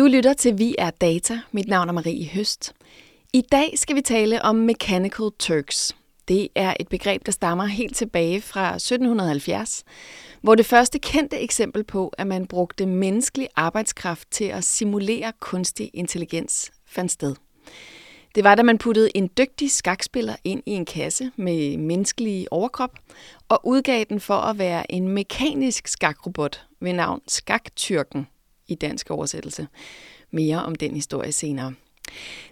Du lytter til Vi er Data. Mit navn er Marie Høst. I dag skal vi tale om Mechanical Turks. Det er et begreb, der stammer helt tilbage fra 1770, hvor det første kendte eksempel på, at man brugte menneskelig arbejdskraft til at simulere kunstig intelligens, fandt sted. Det var, da man puttede en dygtig skakspiller ind i en kasse med menneskelig overkrop og udgav den for at være en mekanisk skakrobot ved navn Skaktyrken i dansk oversættelse. Mere om den historie senere.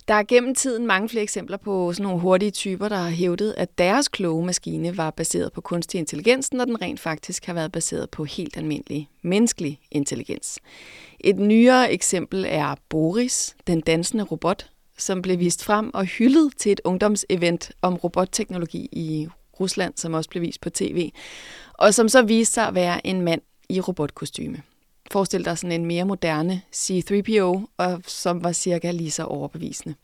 Der er gennem tiden mange flere eksempler på sådan nogle hurtige typer, der har hævdet, at deres kloge maskine var baseret på kunstig intelligens, når den rent faktisk har været baseret på helt almindelig menneskelig intelligens. Et nyere eksempel er Boris, den dansende robot, som blev vist frem og hyldet til et ungdomsevent om robotteknologi i Rusland, som også blev vist på tv, og som så viste sig at være en mand i robotkostyme. Forestil dig sådan en mere moderne C-3PO, og som var cirka lige så overbevisende.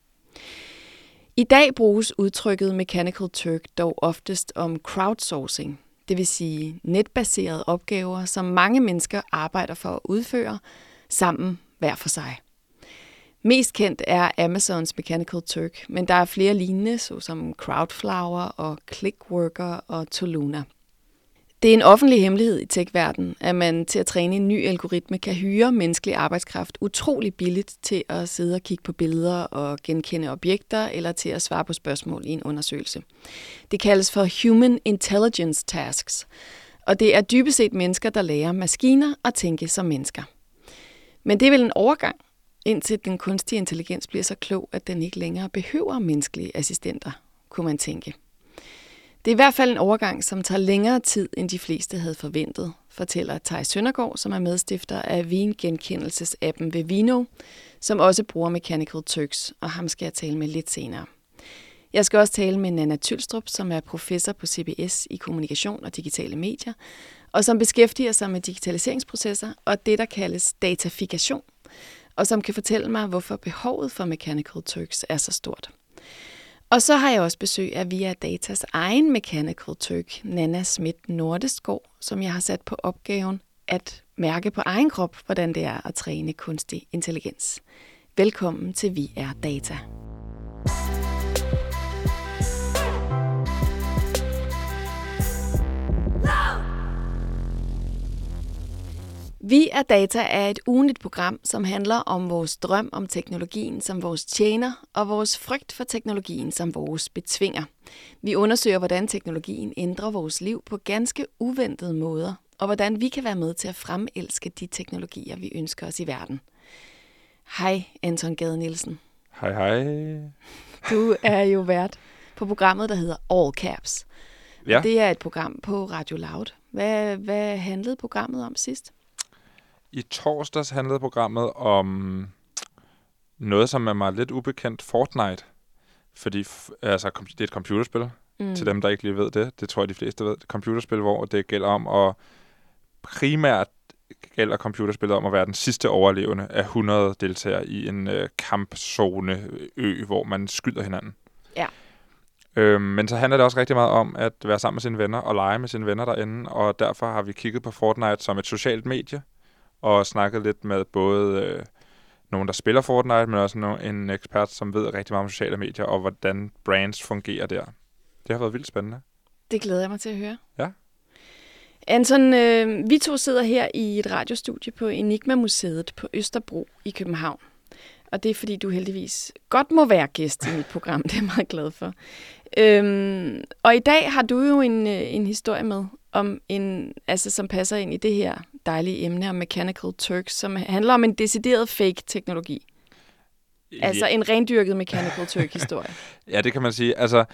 I dag bruges udtrykket Mechanical Turk dog oftest om crowdsourcing, det vil sige netbaserede opgaver, som mange mennesker arbejder for at udføre sammen hver for sig. Mest kendt er Amazons Mechanical Turk, men der er flere lignende, såsom Crowdflower og Clickworker og Toluna. Det er en offentlig hemmelighed i tech-verdenen, at man til at træne en ny algoritme kan hyre menneskelig arbejdskraft utrolig billigt til at sidde og kigge på billeder og genkende objekter, eller til at svare på spørgsmål i en undersøgelse. Det kaldes for Human Intelligence Tasks, og det er dybest set mennesker, der lærer maskiner at tænke som mennesker. Men det er vel en overgang, indtil den kunstige intelligens bliver så klog, at den ikke længere behøver menneskelige assistenter, kunne man tænke. Det er i hvert fald en overgang, som tager længere tid, end de fleste havde forventet, fortæller Thijs Søndergaard, som er medstifter af vingenkendelsesappen ved Vino, som også bruger Mechanical Turks, og ham skal jeg tale med lidt senere. Jeg skal også tale med Nana Tylstrup, som er professor på CBS i kommunikation og digitale medier, og som beskæftiger sig med digitaliseringsprocesser og det, der kaldes datafikation, og som kan fortælle mig, hvorfor behovet for Mechanical Turks er så stort. Og så har jeg også besøg af Via Datas egen Mechanical Turk, Nana Schmidt Nordeskov, som jeg har sat på opgaven at mærke på egen krop, hvordan det er at træne kunstig intelligens. Velkommen til Vi er Data. Vi er Data er et ugenligt program, som handler om vores drøm om teknologien som vores tjener, og vores frygt for teknologien som vores betvinger. Vi undersøger, hvordan teknologien ændrer vores liv på ganske uventede måder, og hvordan vi kan være med til at fremelske de teknologier, vi ønsker os i verden. Hej, Anton Gade Nielsen. Hej, hej. Du er jo vært på programmet, der hedder All Caps. Ja. Det er et program på Radio Loud. Hvad, hvad handlede programmet om sidst? I torsdags handlede programmet om noget, som er mig lidt ubekendt, Fortnite. Fordi altså, det er et computerspil, mm. til dem, der ikke lige ved det. Det tror jeg, de fleste ved. Et computerspil, hvor det gælder om at primært gælder computerspillet om at være den sidste overlevende af 100 deltagere i en øh, kampzone ø, hvor man skyder hinanden. Ja. Øhm, men så handler det også rigtig meget om at være sammen med sine venner og lege med sine venner derinde, og derfor har vi kigget på Fortnite som et socialt medie, og snakket lidt med både øh, nogen, der spiller Fortnite, men også no- en ekspert, som ved rigtig meget om sociale medier, og hvordan brands fungerer der. Det har været vildt spændende. Det glæder jeg mig til at høre. Ja. Anton, øh, vi to sidder her i et radiostudie på Enigma-museet på Østerbro i København. Og det er, fordi du heldigvis godt må være gæst i mit program. Det er jeg meget glad for. Øhm, og i dag har du jo en, øh, en historie med, om en, altså, som passer ind i det her dejlige emne om Mechanical Turks, som handler om en decideret fake-teknologi. Altså en rendyrket Mechanical Turk-historie. ja, det kan man sige. Altså,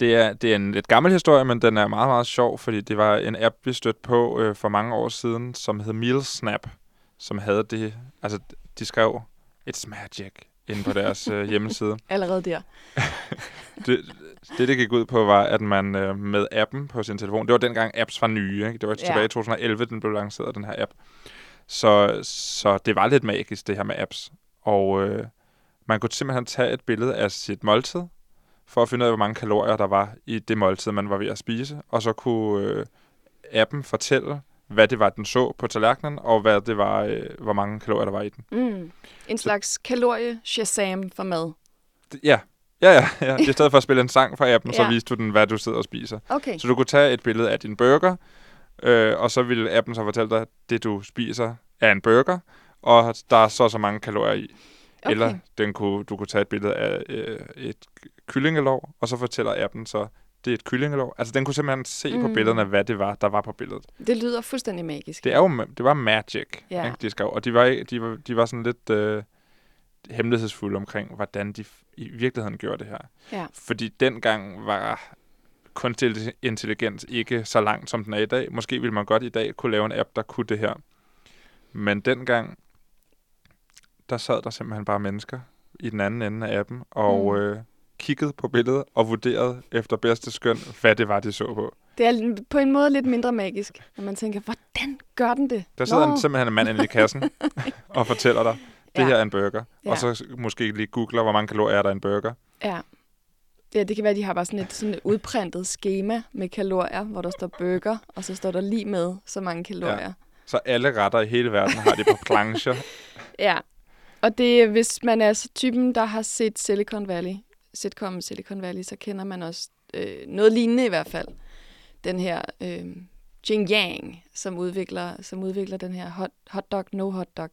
det er, det er en lidt gammel historie, men den er meget, meget sjov, fordi det var en app, vi stødte på øh, for mange år siden, som hed MealSnap, som havde det, altså de skrev, it's magic, inde på deres øh, hjemmeside. Allerede der. det, det, det gik ud på, var, at man øh, med appen på sin telefon, det var dengang apps var nye, ikke? det var tilbage i 2011, den blev lanceret, den her app. Så, så det var lidt magisk, det her med apps. Og øh, man kunne simpelthen tage et billede af sit måltid, for at finde ud af, hvor mange kalorier der var i det måltid, man var ved at spise. Og så kunne øh, appen fortælle, hvad det var, den så på tallerkenen, og hvad det var, øh, hvor mange kalorier der var i den. Mm. En slags kalorie-shazam for mad. Ja, ja, ja, ja. I stedet for at spille en sang fra appen, ja. så viste du den, hvad du sidder og spiser. Okay. Så du kunne tage et billede af din burger, øh, og så ville appen så fortælle dig, at det du spiser er en burger, og der er så så mange kalorier i. okay. Eller den kunne, du kunne tage et billede af øh, et kyllingelov, og så fortæller appen så, det er et kyllingelov. Altså den kunne simpelthen se mm. på billederne, hvad det var, der var på billedet. Det lyder fuldstændig magisk. Det, er jo, det var magic, Ja. ikke, de skrev. Og de var, de var, de var sådan lidt øh, hemmelighedsfulde omkring, hvordan de i virkeligheden gjorde det her. Ja. Fordi dengang var kunstig intelligens ikke så langt, som den er i dag. Måske ville man godt i dag kunne lave en app, der kunne det her. Men dengang, der sad der simpelthen bare mennesker i den anden ende af appen, og Mm. øh, kiggede på billedet og vurderede efter bedste skøn, hvad det var, de så på. Det er på en måde lidt mindre magisk, når man tænker, hvordan gør den det? Der sidder Nå. en, simpelthen en mand inde i kassen og fortæller dig, det Ja. her er en burger. Ja. Og så måske lige googler, hvor mange kalorier er der i en burger. Ja. Ja, det kan være, at de har bare sådan et, sådan et udprintet schema med kalorier, hvor der står burger, og så står der lige med så mange kalorier. Ja. Så alle retter i hele verden har de på plancher. ja. Og det, hvis man er så typen, der har set Silicon Valley, sitcom Silicon Valley, så kender man også øh, noget lignende i hvert fald. Den her øh, Jing Yang, som udvikler, som udvikler den her hot, hotdog, no hotdog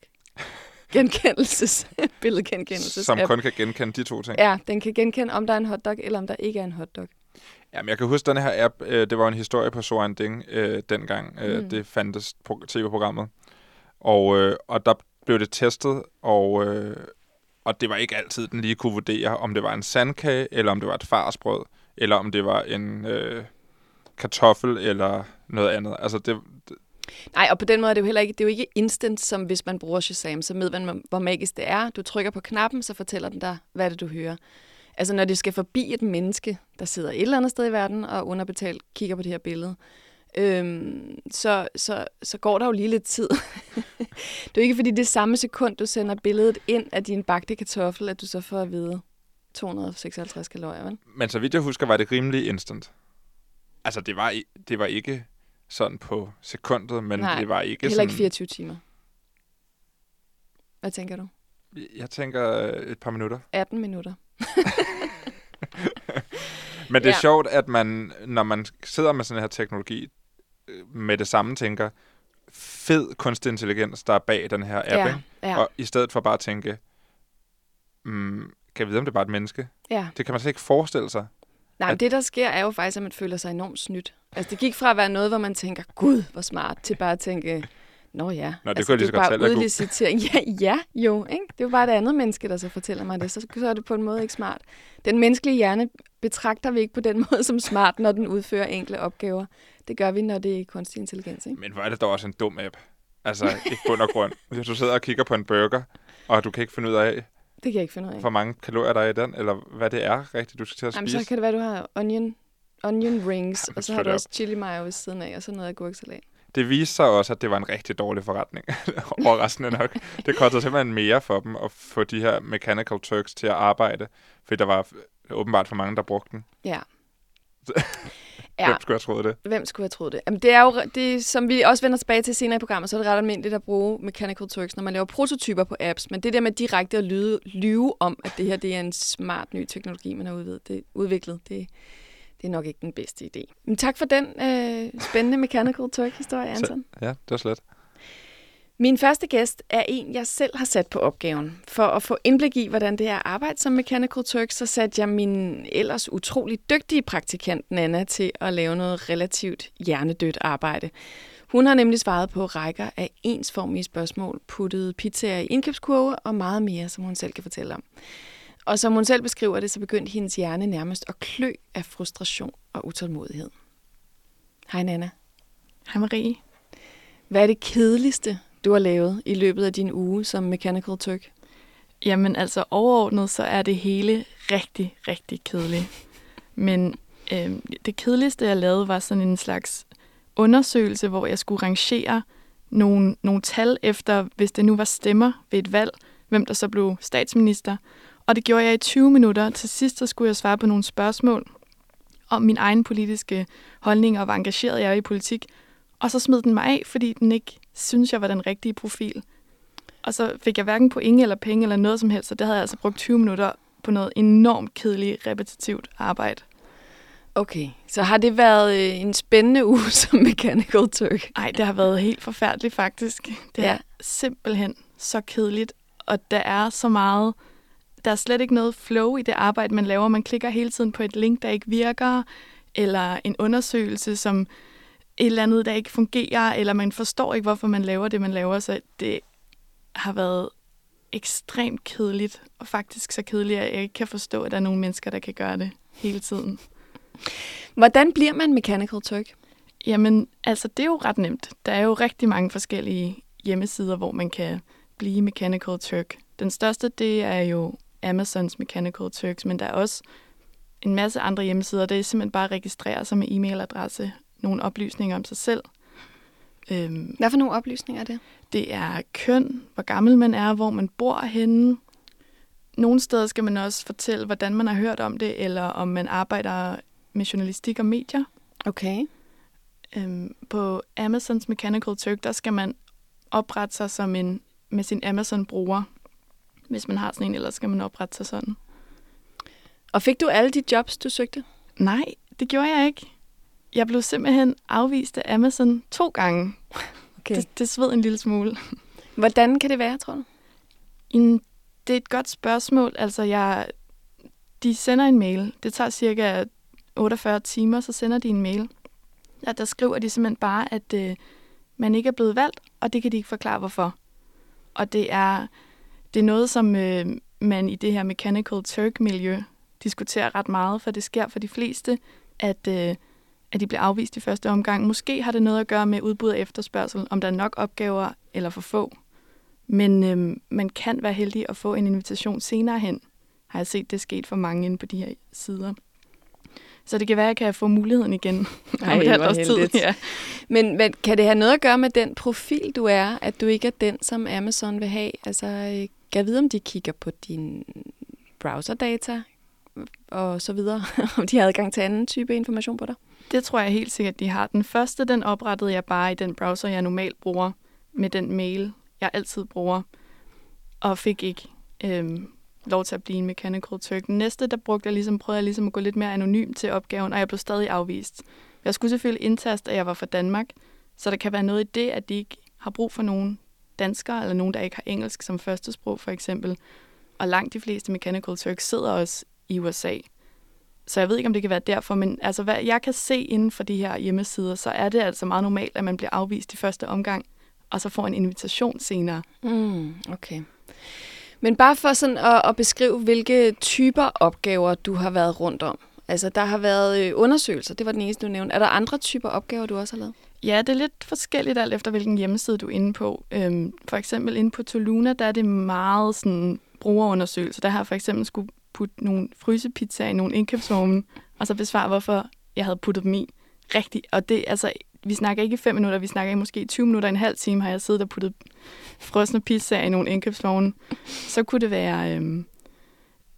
genkendelses, billedgenkendelses som app. kun kan genkende de to ting. Ja, den kan genkende, om der er en hotdog, eller om der ikke er en hotdog. Jamen, jeg kan huske, den her app, øh, det var en historie på So ein Ding øh, dengang. Øh, Mm. Det fandtes på tv-programmet. Og, øh, og der blev det testet, og, øh, og det var ikke altid, den lige kunne vurdere, om det var en sandkage, eller om det var et farsbrød, eller om det var en øh, kartoffel, eller noget andet. Altså, det, Nej, og på den måde er det jo heller ikke, det er jo ikke instant, som hvis man bruger Shazam, så ved man, hvor magisk det er. Du trykker på knappen, så fortæller den dig, hvad det, du hører. Altså, når det skal forbi et menneske, der sidder et eller andet sted i verden og underbetalt kigger på det her billede, øhm, så, så, så går der jo lige lidt tid. det er jo ikke, fordi det samme sekund, du sender billedet ind af din bagte kartoffel, at du så får at vide 256 kalorier, vel? men så vidt jeg husker, var det rimelig instant. Altså, det var, det var ikke sådan på sekundet, men Nej, det var ikke Heller sådan... ikke 24 timer. Hvad tænker du? Jeg tænker øh, et par minutter. 18 minutter. Men det er Ja. sjovt, at man, når man sidder med sådan her teknologi, øh, med det samme tænker, fed kunstig intelligens, der er bag den her app, ja, ikke? ja, og i stedet for bare at tænke, mm, kan jeg vide, om det er bare et menneske? ja. Det kan man slet ikke forestille sig. Nej, men det der sker er jo faktisk, at man føler sig enormt snydt. Altså det gik fra at være noget, hvor man tænker, gud, hvor smart, til bare at tænke, nå ja. Nå, det altså, kunne jeg lige så er godt bare udlicitering. Ja, ja, jo. Ikke? Det er jo bare et andet menneske, der så fortæller mig det. Så, så er det på en måde ikke smart. Den menneskelige hjerne betragter vi ikke på den måde som smart, når den udfører enkle opgaver. Det gør vi, når det er kunstig intelligens. Ikke? Men hvor er det dog også en dum app. Altså, i bund og grund. Hvis du sidder og kigger på en burger, og du kan ikke finde ud af, Det kan jeg ikke finde ud af. hvor mange kalorier der er i den, eller hvad det er rigtigt, du skal til at Jamen, spise. så kan det være, du har onion, onion rings, og så har du også chili mayo ved siden af, og så noget agurksalat. Det viste sig også, at det var en rigtig dårlig forretning. Overraskende nok. Det kostede simpelthen mere for dem at få de her Mechanical Turks til at arbejde, fordi der var åbenbart for mange, der brugte den. Ja. Ja. Hvem skulle have troet det? Hvem skulle have troet det? Jamen, det er jo, det, som vi også vender tilbage til senere i programmet, så er det ret almindeligt at bruge Mechanical Turks, når man laver prototyper på apps. Men det der med direkte at lyde, lyve om, at det her det er en smart ny teknologi, man har udviklet, det, udviklet, det, det er nok ikke den bedste idé. Men tak for den øh, spændende Mechanical Turk-historie, Anton. Ja, det var slet. Min første gæst er en, jeg selv har sat på opgaven. For at få indblik i, hvordan det er at arbejde som Mechanical Turk, så satte jeg min ellers utrolig dygtige praktikant Nana til at lave noget relativt hjernedødt arbejde. Hun har nemlig svaret på rækker af ensformige spørgsmål, puttet pizzaer i indkøbskurve og meget mere, som hun selv kan fortælle om. Og som hun selv beskriver det, så begyndte hendes hjerne nærmest at klø af frustration og utålmodighed. Hej Nana. Hej Marie. Hvad er det kedeligste, du har lavet i løbet af din uge som Mechanical Turk? Jamen altså overordnet, så er det hele rigtig, rigtig kedeligt. Men øh, det kedeligste, jeg lavede, var sådan en slags undersøgelse, hvor jeg skulle rangere nogle, nogle tal efter, hvis det nu var stemmer ved et valg, hvem der så blev statsminister. Og det gjorde jeg i 20 minutter. Til sidst så skulle jeg svare på nogle spørgsmål om min egen politiske holdning, og hvor engageret jeg er i politik. Og så smed den mig af, fordi den ikke synes jeg var den rigtige profil. Og så fik jeg hverken point eller penge eller noget som helst, så det havde jeg altså brugt 20 minutter på noget enormt kedeligt, repetitivt arbejde. Okay, så har det været øh, en spændende uge som Mechanical Turk? Nej, det har været helt forfærdeligt faktisk. Det Ja. er simpelthen så kedeligt, og der er så meget... Der er slet ikke noget flow i det arbejde, man laver. Man klikker hele tiden på et link, der ikke virker, eller en undersøgelse, som et eller andet, der ikke fungerer, eller man forstår ikke, hvorfor man laver det, man laver. Så det har været ekstremt kedeligt, og faktisk så kedeligt, at jeg ikke kan forstå, at der er nogle mennesker, der kan gøre det hele tiden. Hvordan bliver man Mechanical Turk? Jamen, altså, det er jo ret nemt. Der er jo rigtig mange forskellige hjemmesider, hvor man kan blive Mechanical Turk. Den største, det er jo Amazons Mechanical Turks, men der er også en masse andre hjemmesider. Det er simpelthen bare at registrere sig med e-mailadresse, nogle oplysninger om sig selv. Øhm, Hvad for nogle oplysninger er det? det er køn, hvor gammel man er, hvor man bor henne. Nogle steder skal man også fortælle, hvordan man har hørt om det, eller om man arbejder med journalistik og medier. Okay. Øhm, på Amazons Mechanical Turk, der skal man oprette sig som en, med sin Amazon-bruger. Hvis man har sådan en, ellers skal man oprette sig sådan. Og fik du alle de jobs, du søgte? Nej, det gjorde jeg ikke. Jeg blev simpelthen afvist af Amazon to gange. Okay. Det, det sved en lille smule. Hvordan kan det være, tror du? En, det er et godt spørgsmål. Altså, jeg, de sender en mail. Det tager cirka 48 timer, så sender de en mail. Ja, der skriver de simpelthen bare, at øh, man ikke er blevet valgt, og det kan de ikke forklare, hvorfor. Og det er, det er noget, som øh, man i det her Mechanical Turk-miljø diskuterer ret meget, for det sker for de fleste, at, øh, at de bliver afvist i første omgang. Måske har det noget at gøre med udbud og efterspørgsel, om der er nok opgaver eller for få. Men øh, man kan være heldig at få en invitation senere hen. Har jeg set det sket for mange inde på de her sider. Så det kan være, at jeg kan få muligheden igen. Ej, om et halvt hvor års tid. Ja. Men hvad, kan det have noget at gøre med den profil, du er? At du ikke er den, som Amazon vil have? Altså, øh, kan jeg vide, om de kigger på dine browserdata og så videre? om de har adgang til anden type information på dig? Det tror jeg helt sikkert, de har. Den første, den oprettede jeg bare i den browser, jeg normalt bruger, med den mail, jeg altid bruger, og fik ikke øhm, lov til at blive en Mechanical Turk. Den næste, der brugte jeg ligesom, prøvede jeg ligesom at gå lidt mere anonym til opgaven, og jeg blev stadig afvist. Jeg skulle selvfølgelig indtaste, at jeg var fra Danmark, så der kan være noget i det, at de ikke har brug for nogen danskere, eller nogen, der ikke har engelsk som førstesprog, for eksempel. Og langt de fleste Mechanical Turks sidder også i USA. Så jeg ved ikke, om det kan være derfor, men altså, hvad jeg kan se inden for de her hjemmesider, så er det altså meget normalt, at man bliver afvist i første omgang, og så får en invitation senere. Mm, okay. Men bare for sådan at, at beskrive, hvilke typer opgaver, du har været rundt om. Altså, der har været øh, undersøgelser, det var den eneste, du nævnte. Er der andre typer opgaver, du også har lavet? Ja, det er lidt forskelligt alt efter, hvilken hjemmeside du er inde på. Øhm, for eksempel inde på Toluna, der er det meget sådan brugerundersøgelser. Der har jeg for eksempel skulle putte nogle frysepizzaer i nogle indkøbsvogne, og så besvare, hvorfor jeg havde puttet dem i. Rigtigt. Og det, altså, vi snakker ikke i fem minutter, vi snakker i måske 20 minutter, en halv time, har jeg siddet og puttet frosne pizzaer i nogle indkøbsvogne. Så kunne det være øhm,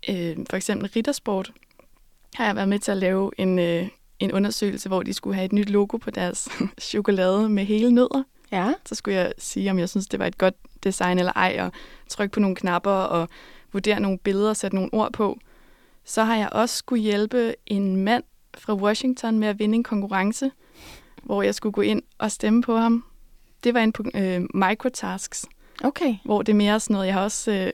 øh, for eksempel Rittersport. Har jeg været med til at lave en, øh, en undersøgelse, hvor de skulle have et nyt logo på deres chokolade med hele nødder. Ja. Så skulle jeg sige, om jeg synes, det var et godt design eller ej, og trykke på nogle knapper og vurdere nogle billeder og sætte nogle ord på. Så har jeg også skulle hjælpe en mand fra Washington med at vinde en konkurrence, hvor jeg skulle gå ind og stemme på ham. Det var en på øh, microtasks, Okay. hvor det er mere sådan noget, jeg har også... Øh,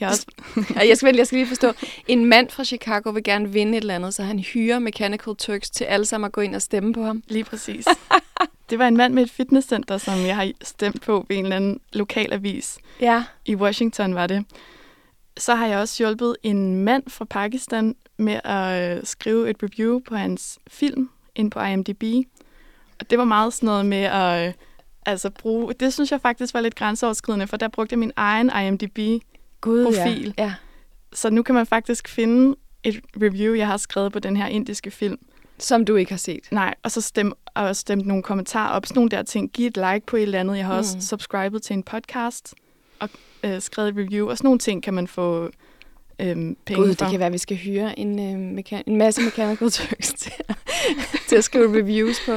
jeg har også Og jeg skal, jeg skal lige forstå. En mand fra Chicago vil gerne vinde et eller andet, så han hyrer Mechanical Turks til alle sammen at gå ind og stemme på ham. lige præcis. Det var en mand med et fitnesscenter, som jeg har stemt på ved en eller anden lokalavis. Ja. I Washington var det. Så har jeg også hjulpet en mand fra Pakistan med at øh, skrive et review på hans film ind på IMDb. Og det var meget sådan noget med at øh, altså bruge... Det synes jeg faktisk var lidt grænseoverskridende, for der brugte jeg min egen IMDb. Gud, Profil. Ja. ja. Så nu kan man faktisk finde et review, jeg har skrevet på den her indiske film. Som du ikke har set. Nej, og så stem, og stemt nogle kommentarer op, sådan nogle der ting. Giv et like på et eller andet. Jeg har mm. også subscribet til en podcast og øh, skrevet et review, og sådan nogle ting kan man få øhm, penge Gud, for. det kan være, at vi skal hyre en, øh, mekan- en masse Mechanical Turks til, at- til at skrive reviews på.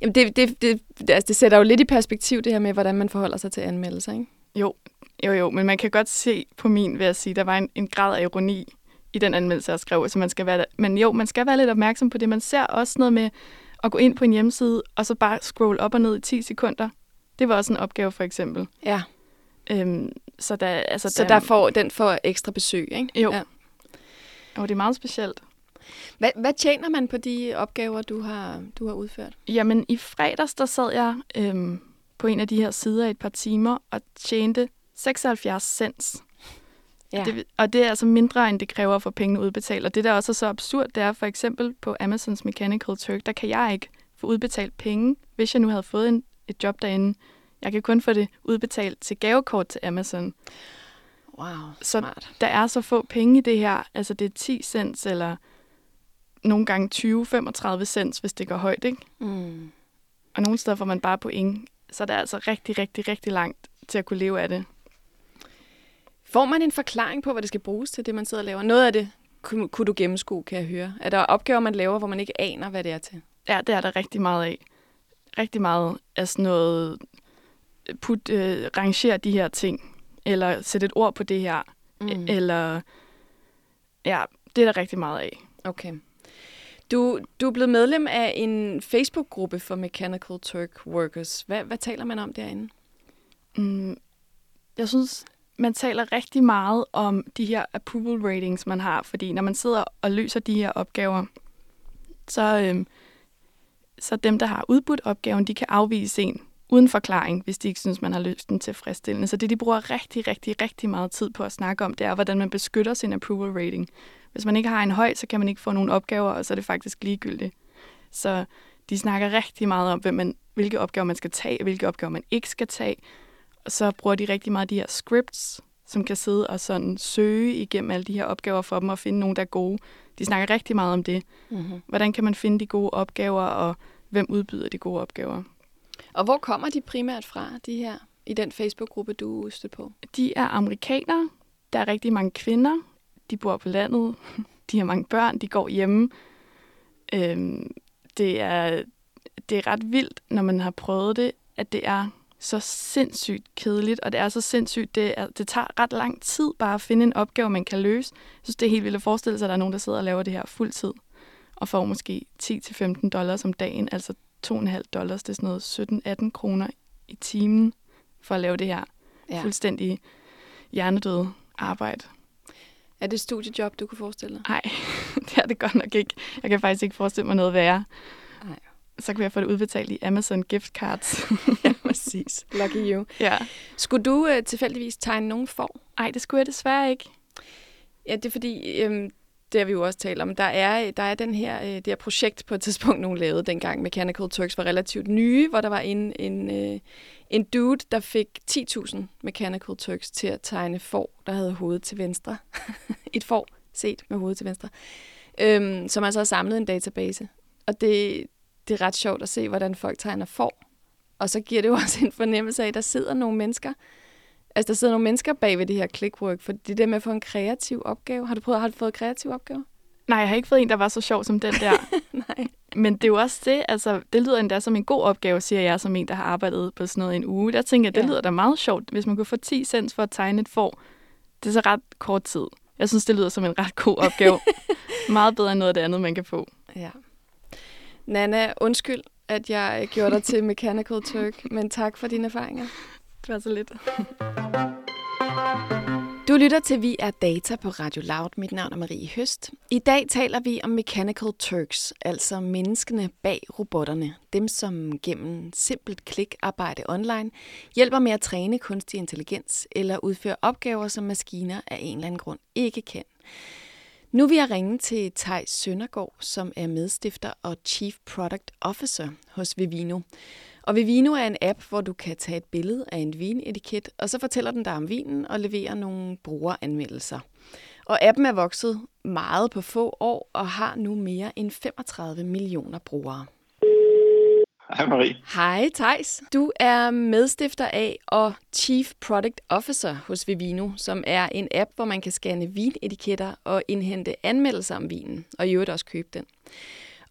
Jamen, det, det, det, det, altså, det sætter jo lidt i perspektiv, det her med, hvordan man forholder sig til anmeldelser, ikke? Jo, jo, jo, men man kan godt se på min, vil jeg sige, der var en, en grad af ironi i den anmeldelse, jeg skrev, så man skal være, men jo, man skal være lidt opmærksom på det. Man ser også noget med at gå ind på en hjemmeside, og så bare scroll op og ned i 10 sekunder. Det var også en opgave, for eksempel. Ja, Øhm, så der, altså, så der får, den får ekstra besøg, ikke? Jo. Ja. Og det er meget specielt. Hvad, hvad tjener man på de opgaver, du har, du har udført? Jamen, i fredags, der sad jeg øhm, på en af de her sider i et par timer og tjente 76 cents. Ja. Det, og det er altså mindre, end det kræver at få pengene udbetalt. Og det, der også er så absurd, det er for eksempel på Amazons Mechanical Turk, der kan jeg ikke få udbetalt penge, hvis jeg nu havde fået en, et job derinde. Jeg kan kun få det udbetalt til gavekort til Amazon. Wow, Så smart. der er så få penge i det her. Altså det er 10 cents, eller nogle gange 20-35 cents, hvis det går højt, ikke? Mm. Og nogle steder får man bare point. Så der er altså rigtig, rigtig, rigtig langt til at kunne leve af det. Får man en forklaring på, hvad det skal bruges til, det man sidder og laver? Noget af det kunne, kunne du gennemskue, kan jeg høre. Er der opgaver, man laver, hvor man ikke aner, hvad det er til? Ja, det er der rigtig meget af. Rigtig meget af sådan noget, put, øh, rangere de her ting, eller sætte et ord på det her, mm. eller ja, det er der rigtig meget af. Okay. Du, du er blevet medlem af en Facebook-gruppe for Mechanical Turk Workers. Hvad, hvad taler man om derinde? Mm, jeg synes, man taler rigtig meget om de her approval ratings, man har, fordi når man sidder og løser de her opgaver, så, øhm, så dem, der har udbudt opgaven, de kan afvise en uden forklaring, hvis de ikke synes, man har løst den tilfredsstillende. Så det, de bruger rigtig, rigtig, rigtig meget tid på at snakke om, det er, hvordan man beskytter sin approval rating. Hvis man ikke har en høj, så kan man ikke få nogle opgaver, og så er det faktisk ligegyldigt. Så de snakker rigtig meget om, hvem man, hvilke opgaver man skal tage, og hvilke opgaver man ikke skal tage. Og så bruger de rigtig meget de her scripts, som kan sidde og sådan søge igennem alle de her opgaver for dem og finde nogle, der er gode. De snakker rigtig meget om det. Mm-hmm. Hvordan kan man finde de gode opgaver, og hvem udbyder de gode opgaver? Og hvor kommer de primært fra, de her, i den Facebook-gruppe, du er på? De er amerikanere. Der er rigtig mange kvinder. De bor på landet. De har mange børn. De går hjemme. Øhm, det, er, det er ret vildt, når man har prøvet det, at det er så sindssygt kedeligt, og det er så sindssygt, det, er, det tager ret lang tid bare at finde en opgave, man kan løse. Jeg synes, det er helt vildt at forestille sig, at der er nogen, der sidder og laver det her fuld tid, og får måske 10-15 dollars om dagen, altså 2,5 dollars, det er sådan noget 17-18 kroner i timen for at lave det her ja. fuldstændig hjernedøde arbejde. Er det et studiejob, du kunne forestille dig? Nej, det er det godt nok ikke. Jeg kan faktisk ikke forestille mig noget værre. Nej. Så kan jeg få det udbetalt i Amazon gift cards. ja, præcis. Lucky you. Ja. Skulle du uh, tilfældigvis tegne nogen for? Nej, det skulle jeg desværre ikke. Ja, det er fordi, øhm, det har vi jo også talt om, der er, der er den her, øh, det her projekt på et tidspunkt, nogen lavede dengang Mechanical Turks var relativt nye, hvor der var en, en, øh, en dude, der fik 10.000 Mechanical Turks til at tegne får, der havde hovedet til venstre. Et får set med hovedet til venstre. Øhm, som altså har samlet en database. Og det, det er ret sjovt at se, hvordan folk tegner får. Og så giver det jo også en fornemmelse af, at der sidder nogle mennesker, Altså, der sidder nogle mennesker bag ved det her clickwork, for det der med at få en kreativ opgave. Har du prøvet, har du fået kreativ opgave? Nej, jeg har ikke fået en, der var så sjov som den der. Nej. Men det er jo også det, altså, det lyder endda som en god opgave, siger jeg, som en, der har arbejdet på sådan noget en uge. Der tænker jeg, det ja. lyder da meget sjovt, hvis man kunne få 10 cents for at tegne et får. Det er så ret kort tid. Jeg synes, det lyder som en ret god opgave. meget bedre end noget af det andet, man kan få. Ja. Nana, undskyld, at jeg gjorde dig til Mechanical Turk, men tak for dine erfaringer. Det var så lidt. Du lytter til Vi er Data på Radio Loud. Mit navn er Marie Høst. I dag taler vi om Mechanical Turks, altså menneskene bag robotterne. Dem, som gennem simpelt klik arbejde online hjælper med at træne kunstig intelligens eller udføre opgaver, som maskiner af en eller anden grund ikke kan. Nu vil jeg ringe til Tej Søndergaard, som er medstifter og Chief Product Officer hos Vivino. Og Vivino er en app, hvor du kan tage et billede af en vinetiket, og så fortæller den dig om vinen og leverer nogle brugeranmeldelser. Og appen er vokset meget på få år og har nu mere end 35 millioner brugere. Hej Marie. Hej Tejs. Du er medstifter af og Chief Product Officer hos Vivino, som er en app, hvor man kan scanne vinetiketter og indhente anmeldelser om vinen, og i øvrigt også købe den.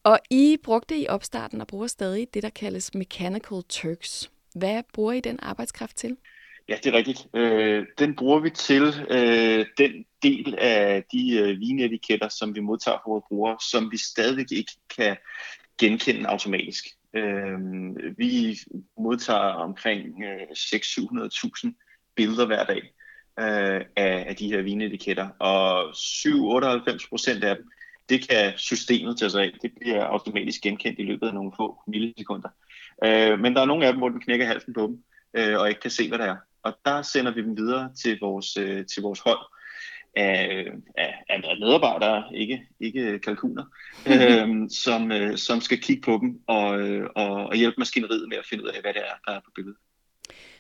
Og I brugte i opstarten og bruger stadig det, der kaldes Mechanical Turks. Hvad bruger I den arbejdskraft til? Ja, det er rigtigt. Øh, den bruger vi til øh, den del af de øh, vinetiketter, som vi modtager fra vores brugere, som vi stadigvæk ikke kan genkende automatisk. Øh, vi modtager omkring øh, 600-700.000 billeder hver dag øh, af, af de her vinetiketter, og 7-98 procent af dem, det kan systemet tage sig af. Det bliver automatisk genkendt i løbet af nogle få millisekunder. Øh, men der er nogle af dem, hvor den knækker halsen på dem, øh, og ikke kan se, hvad det er. Og der sender vi dem videre til vores, øh, til vores hold af, af, af medarbejdere, ikke, ikke kalkuner, øh, som, øh, som skal kigge på dem og, øh, og, og hjælpe maskineriet med at finde ud af, hvad det er, der er på billedet.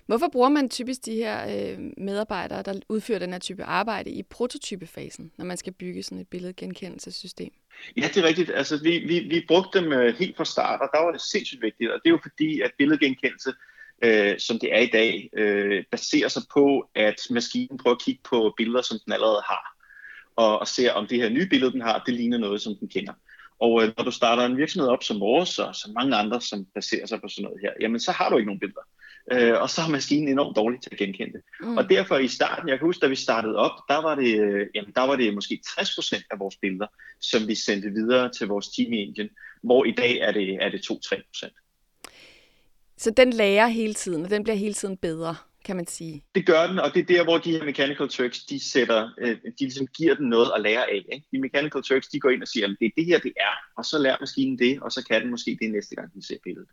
Hvorfor bruger man typisk de her øh, medarbejdere, der udfører den her type arbejde i prototypefasen, når man skal bygge sådan et billedgenkendelsessystem? Ja, det er rigtigt. Altså, vi, vi, vi brugte dem øh, helt fra start, og der var det sindssygt vigtigt. Og det er jo fordi, at billedgenkendelse, øh, som det er i dag, øh, baserer sig på, at maskinen prøver at kigge på billeder, som den allerede har, og, og ser, om det her nye billede, den har, det ligner noget, som den kender. Og øh, når du starter en virksomhed op som vores, og som mange andre, som baserer sig på sådan noget her, jamen så har du ikke nogen billeder. Øh, og så er maskinen enormt dårlig til at genkende det. Mm. Og derfor i starten, jeg kan huske, da vi startede op, der var det, øh, jamen, der var det måske 60% af vores billeder, som vi sendte videre til vores team i Indien, hvor i dag er det, er det 2-3%. Så den lærer hele tiden, og den bliver hele tiden bedre, kan man sige. Det gør den, og det er der, hvor de her Mechanical Turks, de, sætter, øh, de ligesom giver den noget at lære af. Ikke? De Mechanical Turks, de går ind og siger, at det er det her, det er, og så lærer maskinen det, og så kan den måske det næste gang, den ser billedet.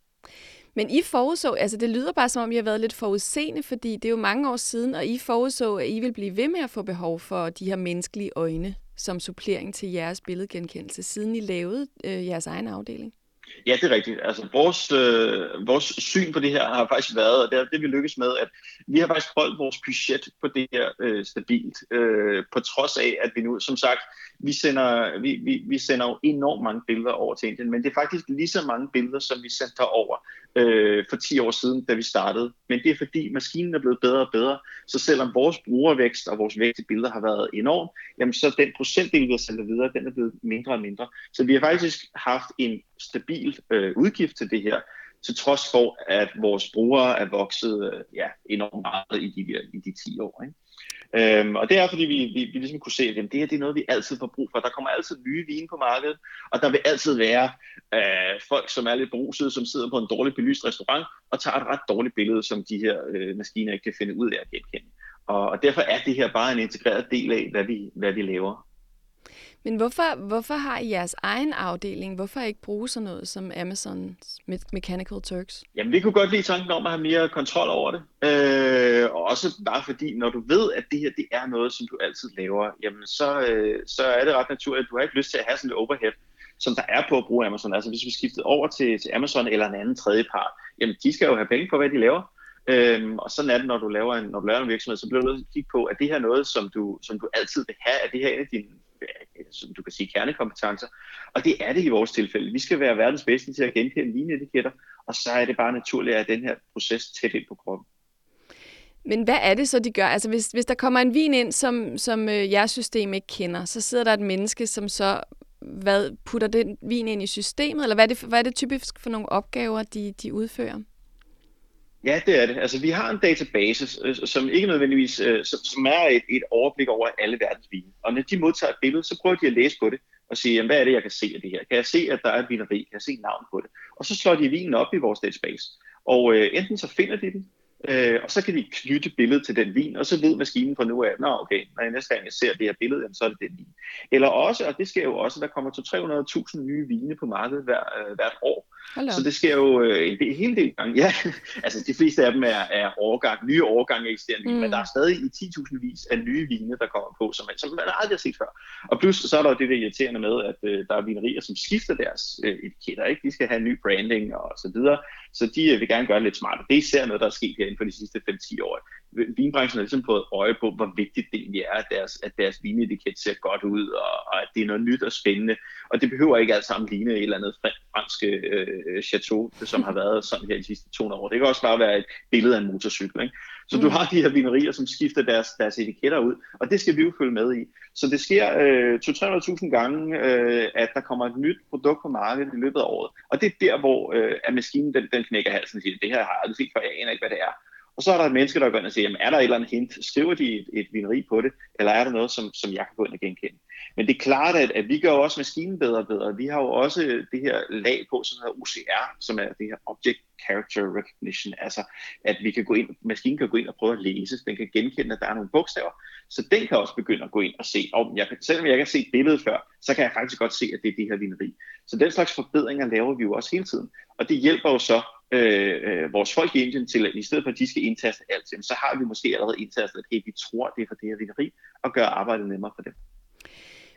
Men I forudså, altså det lyder bare som om, I har været lidt forudseende, fordi det er jo mange år siden, og I forudså, at I vil blive ved med at få behov for de her menneskelige øjne som supplering til jeres billedgenkendelse, siden I lavede øh, jeres egen afdeling. Ja, det er rigtigt. Altså, vores, øh, vores syn på det her har faktisk været, og det er det, vi lykkes med, at vi har faktisk holdt vores budget på det her øh, stabilt, øh, på trods af, at vi nu, som sagt, vi sender, vi, vi, vi sender jo enormt mange billeder over til Indien, men det er faktisk lige så mange billeder, som vi sendte over øh, for 10 år siden, da vi startede. Men det er fordi, maskinen er blevet bedre og bedre, så selvom vores brugervækst og vores vækst i billeder har været enorm, jamen så den procentdel, vi har sendt videre, den er blevet mindre og mindre. Så vi har faktisk haft en stabil øh, udgift til det her, til trods for, at vores brugere er vokset øh, ja, enormt meget i de, i de 10 år. Ikke? Øhm, og det er, fordi vi, vi, vi ligesom kunne se, at jamen, det her det er noget, vi altid får brug for. Der kommer altid nye vine på markedet, og der vil altid være øh, folk, som er lidt brusede, som sidder på en dårligt belyst restaurant og tager et ret dårligt billede, som de her øh, maskiner ikke kan finde ud af at genkende. Og, og derfor er det her bare en integreret del af, hvad vi, hvad vi laver. Men hvorfor, hvorfor har I jeres egen afdeling? Hvorfor ikke bruge sådan noget som Amazons Mechanical Turks? Jamen, vi kunne godt lide tanken om at have mere kontrol over det. Øh, og også bare fordi, når du ved, at det her det er noget, som du altid laver, jamen så, øh, så er det ret naturligt, at du har ikke lyst til at have sådan et overhead, som der er på at bruge Amazon. Altså hvis vi skiftede over til, til Amazon eller en anden tredje part, jamen de skal jo have penge for, hvad de laver. Øhm, og sådan er det, når du laver en, når du laver en virksomhed, så bliver du nødt til at kigge på, at det her noget, som du, som du altid vil have, at det her er en af dine Øh, som du kan sige, kernekompetencer. Og det er det i vores tilfælde. Vi skal være verdens bedste til at genkende lineetiketter, og så er det bare naturligt at den her proces tæt ind på kroppen. Men hvad er det så, de gør? Altså hvis, hvis der kommer en vin ind, som, som øh, jeres system ikke kender, så sidder der et menneske, som så hvad, putter den vin ind i systemet, eller hvad er det, hvad er det typisk for nogle opgaver, de, de udfører? Ja, det er det. Altså, vi har en database, som ikke nødvendigvis, øh, som er et, et overblik over alle verdens vine. Og når de modtager et billede, så prøver de at læse på det og sige, jamen, hvad er det, jeg kan se af det her? Kan jeg se, at der er et vineri? Kan jeg se navn på det? Og så slår de vinen op i vores database. Og øh, enten så finder de den, øh, og så kan de knytte billedet til den vin, og så ved maskinen fra nu af, nå okay, når jeg næste gang jeg ser det her billede, jamen, så er det den vin. Eller også, og det sker jo også, der kommer til 300.000 nye vine på markedet hver, øh, hvert år. Hello. Så det sker jo øh, en del, hele del gange. Ja, altså de fleste af dem er, er årgang, nye årgange eksisterende mm. men der er stadig i 10.000 vis af nye vine, der kommer på, som man, som man aldrig har set før. Og plus så er der jo det der irriterende med, at øh, der er vinerier, som skifter deres øh, etiketter. Ikke? De skal have ny branding og så videre, så de øh, vil gerne gøre det lidt smartere. Det er især noget, der er sket her inden for de sidste 5-10 år. Vinbranchen har ligesom fået øje på, hvor vigtigt det egentlig er, at deres, at deres vinetiket ser godt ud, og, og at det er noget nyt og spændende. Og det behøver ikke alt sammen ligne et eller andet fransk øh, chateau, som har været sådan her de sidste 200 år. Det kan også bare være et billede af en motorcykel. Ikke? Så mm. du har de her vinerier, som skifter deres, deres etiketter ud, og det skal vi jo følge med i. Så det sker øh, 200-300.000 gange, øh, at der kommer et nyt produkt på markedet i løbet af året. Og det er der, hvor øh, at maskinen den, den knækker halsen og siger, det her har jeg aldrig set før, jeg aner ikke, hvad det er. Og så er der et menneske, der går ind og siger, jamen, er der et eller andet hint? Skriver de et, et vineri på det? Eller er der noget, som, som jeg kan gå ind og genkende? Men det er klart, at, at vi gør også maskinen bedre og bedre. Vi har jo også det her lag på, som hedder OCR, som er det her Object Character Recognition. Altså, at vi kan gå ind, maskinen kan gå ind og prøve at læse. Den kan genkende, at der er nogle bogstaver. Så den kan også begynde at gå ind og se, om jeg kan, selvom jeg kan se billedet før, så kan jeg faktisk godt se, at det er det her vineri. Så den slags forbedringer laver vi jo også hele tiden. Og det hjælper jo så øh, øh, vores folk i Indien til, at i stedet for at de skal indtaste alt, så har vi måske allerede indtastet, at hey, vi tror, det er for det her vineri, og gør arbejdet nemmere for dem.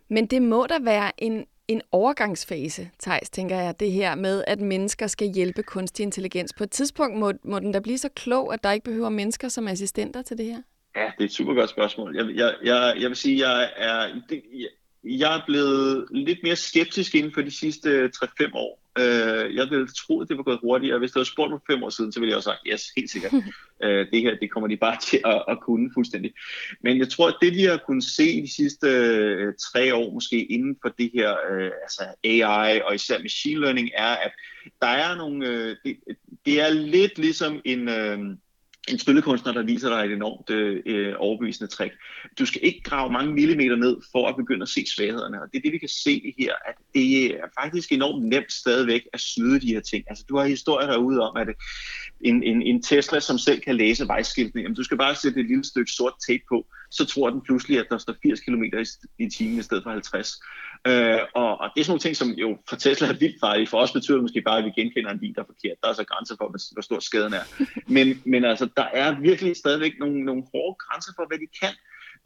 Men det må da være en, en overgangsfase, Thijs, tænker jeg, det her med, at mennesker skal hjælpe kunstig intelligens. På et tidspunkt må, må den da blive så klog, at der ikke behøver mennesker som assistenter til det her? Ja, det er et super godt spørgsmål. Jeg, jeg, jeg, jeg vil sige, jeg er, jeg, jeg er blevet lidt mere skeptisk inden for de sidste 3-5 år. Øh, jeg ville tro, at det var gået hurtigere. Hvis det havde spurgt mig fem år siden, så ville jeg også sagt, yes, helt sikkert. øh, det her, det kommer de bare til at, at kunne fuldstændig. Men jeg tror, at det, de har kunnet se de sidste øh, tre år, måske inden for det her, øh, altså AI og især machine learning, er, at der er nogle, øh, det, det er lidt ligesom en... Øh, en tryllekunstner, der viser dig et enormt øh, øh, overbevisende trick. Du skal ikke grave mange millimeter ned for at begynde at se svaghederne, og det er det, vi kan se her, at det øh, er faktisk enormt nemt stadigvæk at snyde de her ting. Altså, du har historier derude om, at øh, en, en, en Tesla, som selv kan læse vejskiltene, jamen, du skal bare sætte et lille stykke sort tape på, så tror den pludselig, at der står 80 km i, i timen i stedet for 50. Øh, og, og det er sådan nogle ting, som jo for Tesla er vildt farlige. For os betyder det måske bare, at vi genkender en bil, der er forkert. Der er så grænser for, hvor, stor skaden er. Men, men altså, der er virkelig stadigvæk nogle, nogle hårde grænser for, hvad de kan.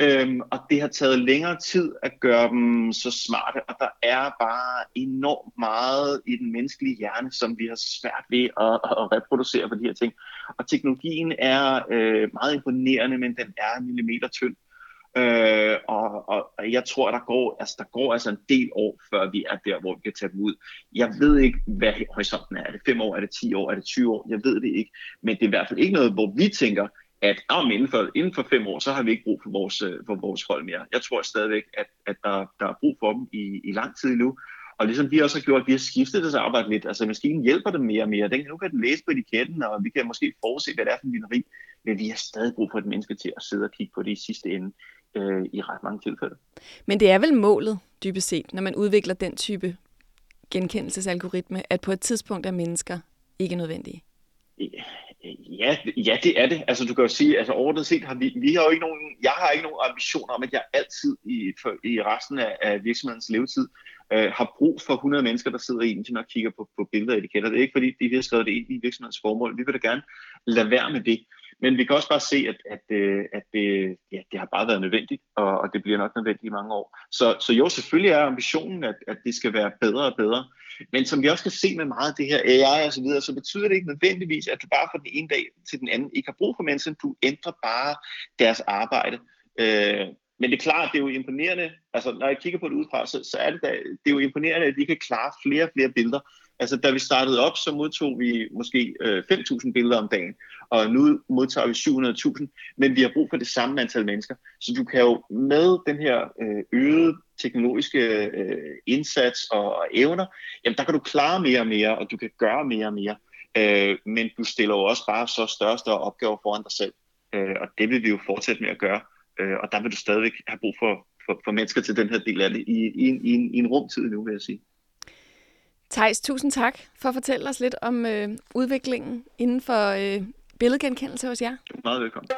Øhm, og det har taget længere tid at gøre dem så smarte, og der er bare enormt meget i den menneskelige hjerne, som vi har svært ved at, at reproducere på de her ting. Og teknologien er øh, meget imponerende, men den er en millimeter tynd. Øh, og, og, og jeg tror, der går, altså, der går altså en del år, før vi er der, hvor vi kan tage dem ud. Jeg ved ikke, hvad horisonten er. Er det 5 år? Er det 10 år? Er det 20 år? Jeg ved det ikke. Men det er i hvert fald ikke noget, hvor vi tænker, at om inden, for, inden for fem år, så har vi ikke brug for vores, øh, for vores hold mere. Jeg tror stadigvæk, at, at der, der er brug for dem i, i lang tid nu. Og ligesom vi også har gjort, vi har skiftet deres arbejde lidt. Altså maskinen hjælper dem mere og mere. Den, nu kan den læse på etiketten, og vi kan måske forudse, hvad det er for en vineri. Men vi har stadig brug for et menneske til at sidde og kigge på det i sidste ende øh, i ret mange tilfælde. Men det er vel målet, dybest set, når man udvikler den type genkendelsesalgoritme, at på et tidspunkt er mennesker ikke nødvendige? Ja, ja, det er det. Altså du kan jo sige, altså overordnet set har vi, vi har jo ikke nogen, jeg har ikke nogen ambitioner om, at jeg altid i, for, i resten af, af virksomhedens levetid øh, har brug for 100 mennesker, der sidder i Indien og kigger på, på billeder og etiketter. Det er ikke fordi, de har skrevet det ind i virksomhedens formål. Vi vil da gerne lade være med det. Men vi kan også bare se, at, at, øh, at det, ja, det har bare været nødvendigt, og, og det bliver nok nødvendigt i mange år. Så, så jo, selvfølgelig er ambitionen, at, at det skal være bedre og bedre. Men som vi også kan se med meget af det her AI og så videre, så betyder det ikke nødvendigvis, at du bare fra den ene dag til den anden ikke har brug for mennesker. Du ændrer bare deres arbejde. Øh, men det er klart, det er jo imponerende, altså når jeg kigger på det udefra, så, så er det, da, det er jo imponerende, at de kan klare flere og flere billeder. Altså da vi startede op, så modtog vi måske øh, 5.000 billeder om dagen, og nu modtager vi 700.000, men vi har brug for det samme antal mennesker. Så du kan jo med den her øh, øgede teknologiske øh, indsats og, og evner, jamen der kan du klare mere og mere, og du kan gøre mere og mere. Øh, men du stiller jo også bare så større og større opgaver foran dig selv, øh, og det vil vi jo fortsætte med at gøre. Øh, og der vil du stadigvæk have brug for, for, for mennesker til den her del af det i, i, i, en, i en rumtid nu, vil jeg sige. Thijs, tusind tak for at fortælle os lidt om øh, udviklingen inden for øh, billedgenkendelse hos jer. Du er meget velkommen.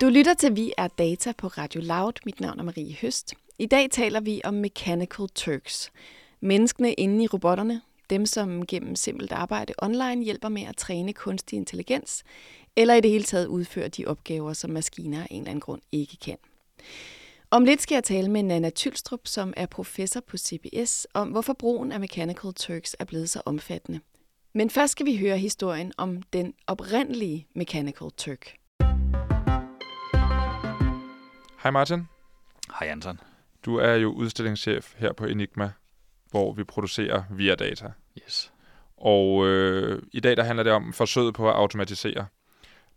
Du lytter til Vi er Data på Radio Loud. Mit navn er Marie Høst. I dag taler vi om Mechanical Turks. Menneskene inde i robotterne, dem som gennem simpelt arbejde online hjælper med at træne kunstig intelligens, eller i det hele taget udføre de opgaver, som maskiner af en eller anden grund ikke kan. Om lidt skal jeg tale med Nana Tylstrup, som er professor på CBS, om hvorfor brugen af Mechanical Turks er blevet så omfattende. Men først skal vi høre historien om den oprindelige Mechanical Turk. Hej Martin. Hej Anton. Du er jo udstillingschef her på Enigma, hvor vi producerer via data. Yes. Og øh, i dag der handler det om forsøget på at automatisere.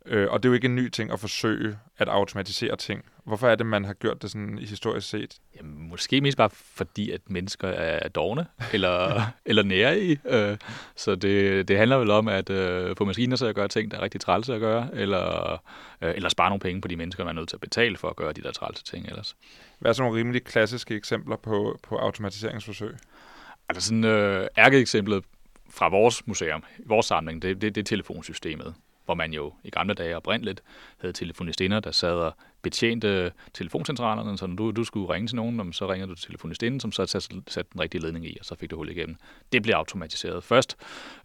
Øh, og det er jo ikke en ny ting at forsøge at automatisere ting. Hvorfor er det, man har gjort det sådan i historisk set? Jamen, måske mest bare fordi, at mennesker er dogne eller, eller nære i. Øh, så det, det handler vel om at øh, få maskiner til at gøre ting, der er rigtig trælse at gøre, eller, øh, eller spare nogle penge på de mennesker, man er nødt til at betale for at gøre de der trælse ting ellers. Hvad er så nogle rimelig klassiske eksempler på, på automatiseringsforsøg? Altså sådan øh, ærkeeksemplet fra vores museum, vores samling, det, det, det er telefonsystemet hvor man jo i gamle dage oprindeligt havde telefonistinder, der sad og betjente telefoncentralerne, så når du, du skulle ringe til nogen, så ringede du til telefonistinden, som så satte, satte den rigtige ledning i, og så fik du hul igennem. Det blev automatiseret. Først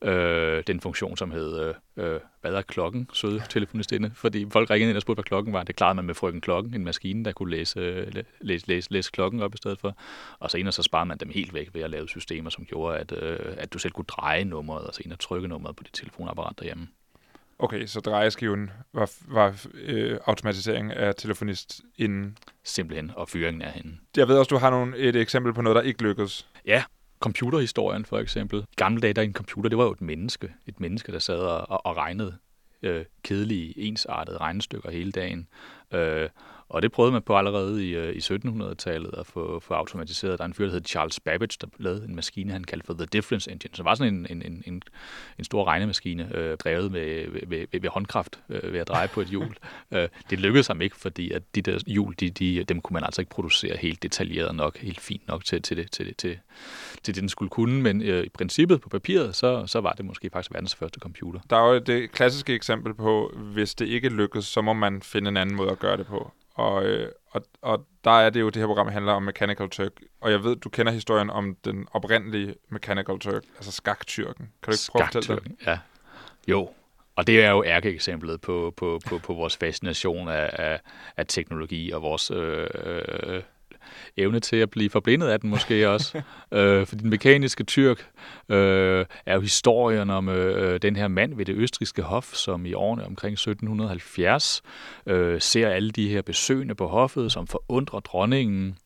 øh, den funktion, som hed, øh, øh hvad er klokken, søde telefonistinde, fordi folk ringede ind og spurgte, hvad klokken var. Det klarede man med frøken klokken, en maskine, der kunne læse, øh, læse, læse, læse klokken op i stedet for. Og senere så sparede man dem helt væk ved at lave systemer, som gjorde, at, øh, at du selv kunne dreje nummeret, og senere trykke nummeret på dit telefonapparat derhjemme. Okay, så drejeskiven var, var øh, automatisering af telefonist inden? Simpelthen, og fyringen af hende. Jeg ved også, du har nogle, et eksempel på noget, der ikke lykkedes. Ja, computerhistorien for eksempel. Gamle dage, der en computer, det var jo et menneske. Et menneske, der sad og, og regnede øh, kedelige, ensartede regnestykker hele dagen. Øh, og det prøvede man på allerede i, øh, i 1700-tallet at få, få automatiseret. Der er en fyr, der hed Charles Babbage, der lavede en maskine, han kaldte for The Difference Engine, som var sådan en, en, en, en, en stor regnemaskine, øh, drevet med, ved, ved, ved håndkraft øh, ved at dreje på et hjul. øh, det lykkedes ham ikke, fordi at de der hjul, de, de, dem kunne man altså ikke producere helt detaljeret nok, helt fint nok til, til, det, til, det, til, til det, den skulle kunne. Men øh, i princippet på papiret, så, så var det måske faktisk verdens første computer. Der er jo det klassiske eksempel på, hvis det ikke lykkes, så må man finde en anden måde at gøre det på. Og, øh, og, og der er det jo, det her program handler om Mechanical Turk. Og jeg ved, du kender historien om den oprindelige Mechanical Turk, altså skaktyrken. Kan du ikke prøve at fortælle det? Ja. Jo, og det er jo ærkeeksemplet på, på, på, på vores fascination af, af, af teknologi og vores øh, øh, evne til at blive forblindet af den måske også. øh, for den mekaniske tyrk øh, er jo historien om øh, den her mand ved det østriske hof, som i årene omkring 1770 øh, ser alle de her besøgende på hoffet, som forundrer dronningen.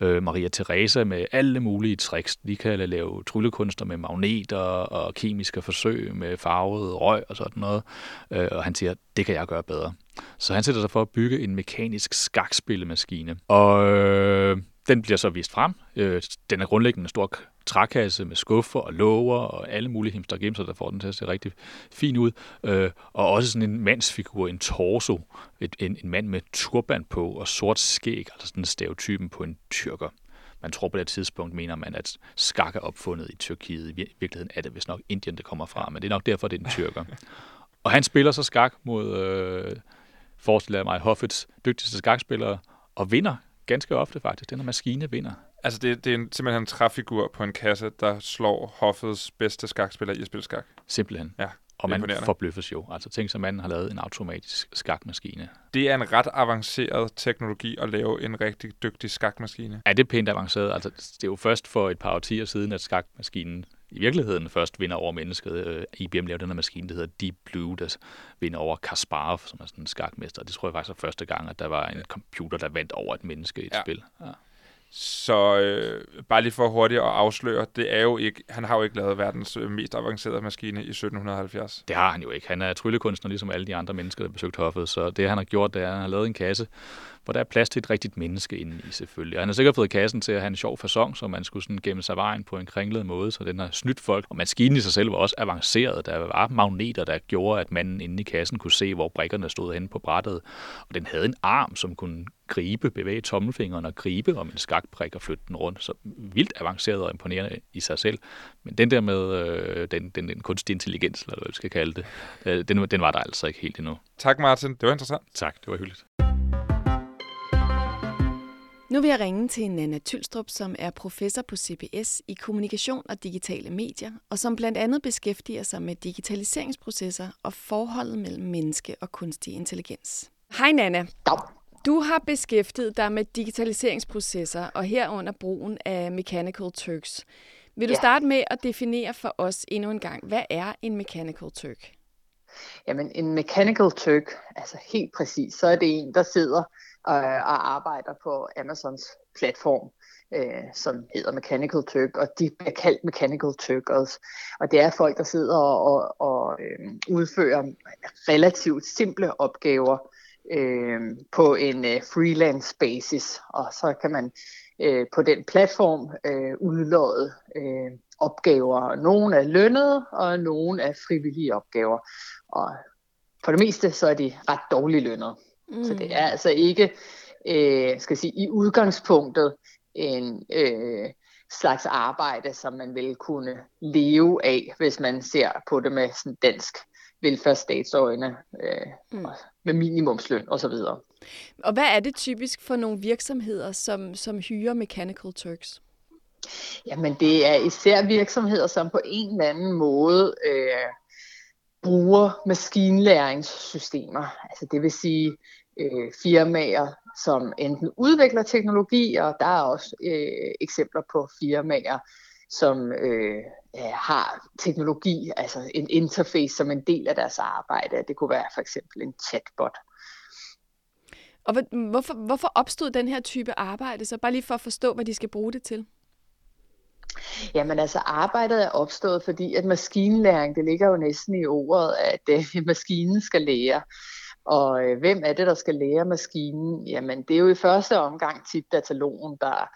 Øh, Maria Teresa med alle mulige tricks. De kan lave tryllekunster med magneter og kemiske forsøg med farvet røg og sådan noget. Øh, og han siger, det kan jeg gøre bedre. Så han sætter sig for at bygge en mekanisk skakspillemaskine. Og øh, den bliver så vist frem. Øh, den er grundlæggende en stor trækasse med skuffer og låger og alle mulige himster og gemser, der får den til at se rigtig fin ud. Øh, og også sådan en mandsfigur, en torso, et, en, en mand med turban på og sort skæg, altså sådan stereotypen på en tyrker. Man tror på det tidspunkt, mener man, at skak er opfundet i Tyrkiet. I virkeligheden er det vist nok Indien, det kommer fra, men det er nok derfor, det er en tyrker. Og han spiller så skak mod, øh, forestiller mig, Hoffets dygtigste skakspillere, og vinder ganske ofte faktisk. Den her maskine vinder. Altså, det, det er en, simpelthen en træfigur på en kasse, der slår Hoffets bedste skakspiller i at spille skak. Simpelthen. Ja. Og man forbløffes jo. Altså tænk sig, manden har lavet en automatisk skakmaskine. Det er en ret avanceret teknologi at lave en rigtig dygtig skakmaskine. Ja, det er pænt avanceret. Altså, det er jo først for et par årtier siden, at skakmaskinen i virkeligheden først vinder over mennesket. Øh, IBM lavede den her maskine, der hedder Deep Blue, der vinder over Kasparov, som er sådan en skakmester. Det tror jeg faktisk var første gang, at der var en computer, der vandt over et menneske i et ja. spil. Ja. Så øh, bare lige for hurtigt at afsløre, det er jo ikke, han har jo ikke lavet verdens øh, mest avancerede maskine i 1770. Det har han jo ikke. Han er tryllekunstner, ligesom alle de andre mennesker, der besøgte hoffet. Så det, han har gjort, det er, at han har lavet en kasse, hvor der er plads til et rigtigt menneske inde i selvfølgelig. Og han har sikkert fået kassen til at have en sjov fasong, så man skulle sådan gemme sig vejen på en kringlet måde, så den har snydt folk. Og maskinen i sig selv var også avanceret. Der var magneter, der gjorde, at manden inde i kassen kunne se, hvor brikkerne stod henne på brættet. Og den havde en arm, som kunne gribe, bevæge tommelfingeren og gribe om en skakbrik og flytte den rundt. Så vildt avanceret og imponerende i sig selv. Men den der med øh, den, den, den kunstige intelligens, eller hvad vi skal kalde det, øh, den, den var der altså ikke helt endnu. Tak Martin, det var interessant. Tak, det var hyggeligt. Nu vil jeg ringe til Nana Tylstrup, som er professor på CBS i kommunikation og digitale medier, og som blandt andet beskæftiger sig med digitaliseringsprocesser og forholdet mellem menneske og kunstig intelligens. Hej Nana. Du har beskæftiget dig med digitaliseringsprocesser og herunder brugen af Mechanical Turks. Vil du ja. starte med at definere for os endnu en gang, hvad er en Mechanical Turk? Jamen en Mechanical Turk, altså helt præcis, så er det en, der sidder øh, og arbejder på Amazons platform, øh, som hedder Mechanical Turk, og de bliver kaldt Mechanical Turkers. Og det er folk, der sidder og, og øh, udfører relativt simple opgaver øh, på en øh, freelance basis, og så kan man øh, på den platform øh, udlåde øh, opgaver. Nogle er lønnede, og nogle er frivillige opgaver. Og for det meste så er de ret dårligt lønnet. Mm. Så det er altså ikke, øh, skal jeg sige, i udgangspunktet en øh, slags arbejde, som man vil kunne leve af, hvis man ser på det med sådan dansk velfærdsstatsøjne, øh, mm. med minimumsløn osv. Og hvad er det typisk for nogle virksomheder, som, som hyrer Mechanical Turks? Jamen det er især virksomheder, som på en eller anden måde øh, bruger maskinlæringssystemer. Altså det vil sige øh, firmaer, som enten udvikler teknologi, og der er også øh, eksempler på firmaer, som øh, har teknologi, altså en interface som en del af deres arbejde. Det kunne være for eksempel en chatbot. Og hvorfor, hvorfor opstod den her type arbejde? Så bare lige for at forstå, hvad de skal bruge det til. Jamen altså arbejdet er opstået, fordi at maskinlæring, det ligger jo næsten i ordet, at øh, maskinen skal lære. Og øh, hvem er det, der skal lære maskinen? Jamen det er jo i første omgang tit datalogen, der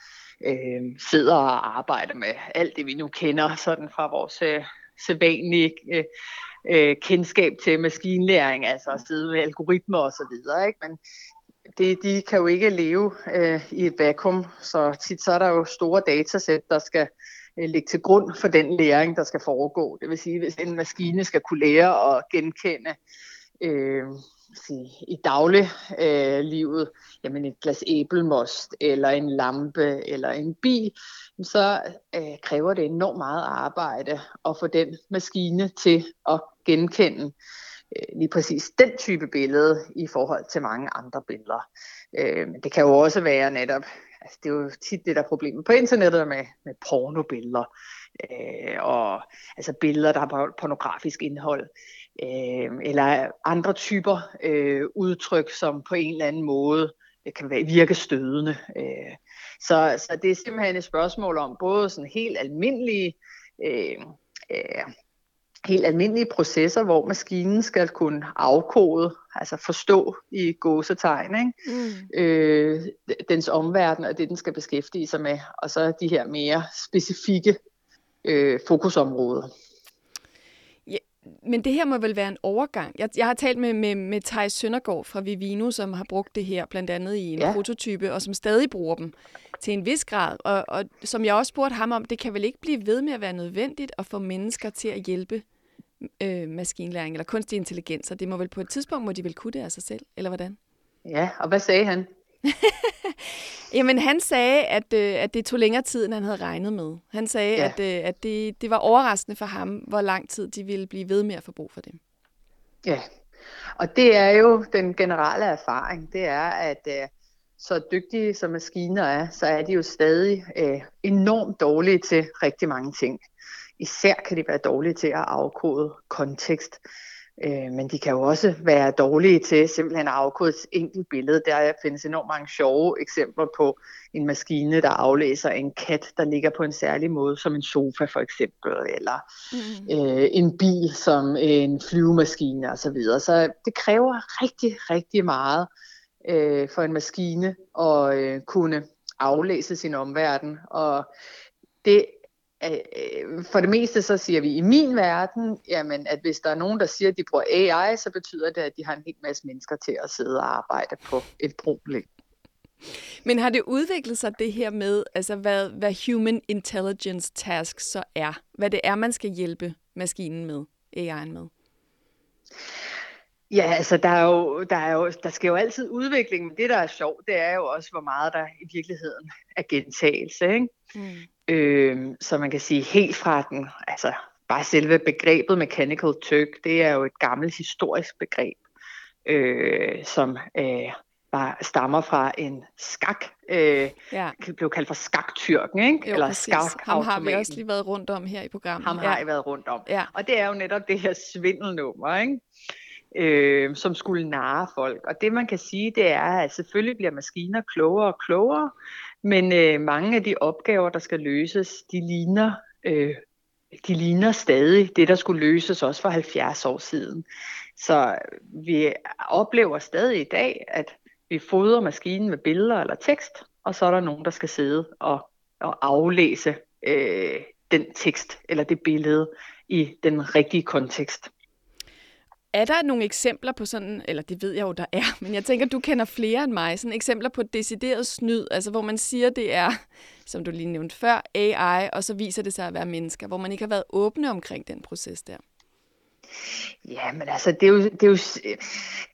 øh, sidder og arbejder med alt det, vi nu kender sådan fra vores øh, sædvanlige øh, øh, kendskab til maskinlæring, altså at sidde med algoritmer og så videre. Ikke? Men det, de kan jo ikke leve øh, i et vakuum, så tit så er der jo store datasæt, der skal øh, ligge til grund for den læring, der skal foregå. Det vil sige, hvis en maskine skal kunne lære at genkende øh, sige, i dagliglivet, øh, jamen et glas æblemost, eller en lampe, eller en bil, så øh, kræver det enormt meget arbejde at få den maskine til at genkende øh, lige præcis den type billede i forhold til mange andre billeder. Øh, det kan jo også være netop, altså det er jo tit det der problemet på internettet med, med pornobilleder, øh, og altså billeder, der har pornografisk indhold, øh, eller andre typer øh, udtryk, som på en eller anden måde det kan virke stødende. Øh, så, så det er simpelthen et spørgsmål om både sådan helt almindelige øh, øh, helt almindelige processer, hvor maskinen skal kunne afkode, altså forstå i gåsetegn, ikke? Mm. Øh, dens omverden og det, den skal beskæftige sig med, og så de her mere specifikke øh, fokusområder. Men det her må vel være en overgang. Jeg, jeg har talt med, med, med Thijs Søndergaard fra Vivino, som har brugt det her blandt andet i en ja. prototype, og som stadig bruger dem til en vis grad. Og, og som jeg også spurgte ham om, det kan vel ikke blive ved med at være nødvendigt at få mennesker til at hjælpe øh, maskinlæring eller kunstig intelligens, og det må vel på et tidspunkt, må de vel kunne det af sig selv, eller hvordan? Ja, og hvad sagde han? Jamen, han sagde, at, øh, at det tog længere tid, end han havde regnet med. Han sagde, ja. at, øh, at det, det var overraskende for ham, hvor lang tid de ville blive ved med at få brug for dem. Ja, og det er jo den generelle erfaring. Det er, at øh, så dygtige som maskiner er, så er de jo stadig øh, enormt dårlige til rigtig mange ting. Især kan de være dårlige til at afkode kontekst. Øh, men de kan jo også være dårlige til simpelthen at afkode et enkelt billede. Der findes enormt mange sjove eksempler på en maskine, der aflæser en kat, der ligger på en særlig måde, som en sofa for eksempel, eller mm. øh, en bil som en flyvemaskine osv. Så, videre. så det kræver rigtig, rigtig meget øh, for en maskine at øh, kunne aflæse sin omverden. Og det Øh, øh, for det meste så siger vi i min verden, jamen, at hvis der er nogen, der siger, at de bruger AI, så betyder det, at de har en hel masse mennesker til at sidde og arbejde på et problem. Men har det udviklet sig det her med, altså hvad, hvad human intelligence task så er? Hvad det er, man skal hjælpe maskinen med, AI'en med? Ja, altså der, er jo, der, er jo, der skal jo altid udvikling, men det der er sjovt, det er jo også, hvor meget der i virkeligheden er gentagelse. Ikke? Mm. Øh, så man kan sige helt fra den, altså bare selve begrebet Mechanical Turk, det er jo et gammelt historisk begreb, øh, som øh, bare stammer fra en skak, øh, ja. blev kaldt for skaktyrken, ikke? Jo, Eller skak Ham har vi også lige været rundt om her i programmet. Ham ja. har I været rundt om. Ja. Og det er jo netop det her svindelnummer, ikke? Øh, som skulle narre folk. Og det man kan sige, det er, at selvfølgelig bliver maskiner klogere og klogere, men øh, mange af de opgaver, der skal løses, de ligner øh, de ligner stadig det, der skulle løses også for 70 år siden. Så øh, vi oplever stadig i dag, at vi fodrer maskinen med billeder eller tekst, og så er der nogen, der skal sidde og, og aflæse øh, den tekst eller det billede i den rigtige kontekst. Er der nogle eksempler på sådan, eller det ved jeg jo, der er, men jeg tænker, du kender flere end mig, sådan eksempler på decideret snyd, altså hvor man siger, det er, som du lige nævnte før, AI, og så viser det sig at være mennesker, hvor man ikke har været åbne omkring den proces der? Ja, men altså, det er jo, det er jo,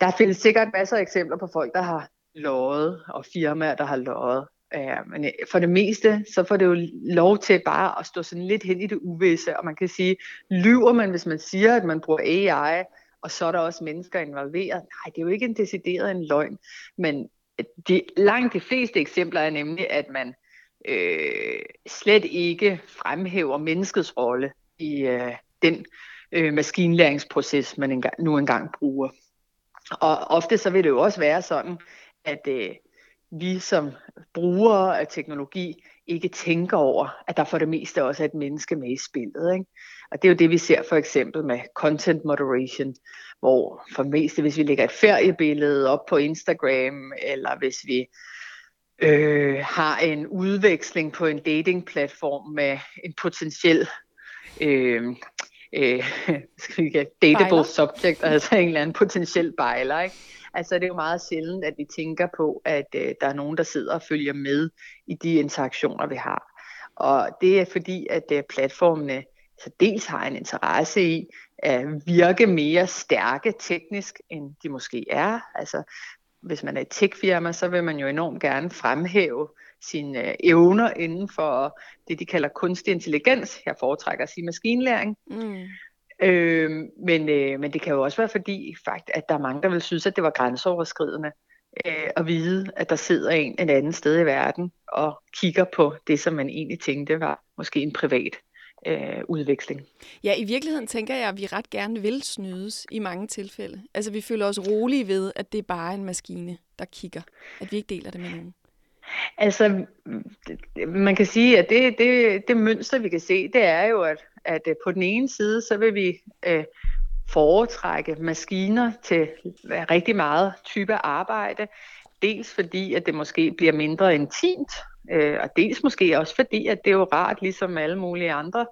der findes sikkert masser af eksempler på folk, der har løjet, og firmaer, der har løjet. Ja, men øh, for det meste, så får det jo lov til bare at stå sådan lidt hen i det uvisse, og man kan sige, lyver man, hvis man siger, at man bruger AI, og så er der også mennesker involveret. Nej, det er jo ikke en decideret en løgn, men øh, de, langt de fleste eksempler er nemlig, at man øh, slet ikke fremhæver menneskets rolle i øh, den øh, maskinlæringsproces, man engang, nu engang bruger. Og ofte så vil det jo også være sådan, at øh, vi som brugere af teknologi ikke tænker over, at der for det meste også er et menneske med i spillet. Ikke? Og det er jo det, vi ser for eksempel med content moderation, hvor for det meste, hvis vi lægger et feriebillede op på Instagram, eller hvis vi øh, har en udveksling på en datingplatform med en potentiel øh, øh, skal vi dateable bejler. subject, altså en eller anden potentiel bejler, ikke? Altså det er jo meget sjældent, at vi tænker på, at øh, der er nogen, der sidder og følger med i de interaktioner, vi har. Og det er fordi, at øh, platformene så dels har en interesse i at virke mere stærke teknisk, end de måske er. Altså hvis man er et techfirma, så vil man jo enormt gerne fremhæve sine øh, evner inden for det, de kalder kunstig intelligens. Jeg foretrækker at sige maskinlæring. Mm. Øh, men, øh, men det kan jo også være fordi, fakt, at der er mange, der vil synes, at det var grænseoverskridende øh, at vide, at der sidder en et andet sted i verden og kigger på det, som man egentlig tænkte var måske en privat øh, udveksling. Ja, i virkeligheden tænker jeg, at vi ret gerne vil snydes i mange tilfælde. Altså vi føler os rolige ved, at det er bare en maskine, der kigger. At vi ikke deler det med nogen. Altså, man kan sige, at det, det, det mønster, vi kan se, det er jo, at, at øh, på den ene side, så vil vi øh, foretrække maskiner til øh, rigtig meget type arbejde. Dels fordi, at det måske bliver mindre intimt, øh, og dels måske også fordi, at det er jo rart, ligesom alle mulige andre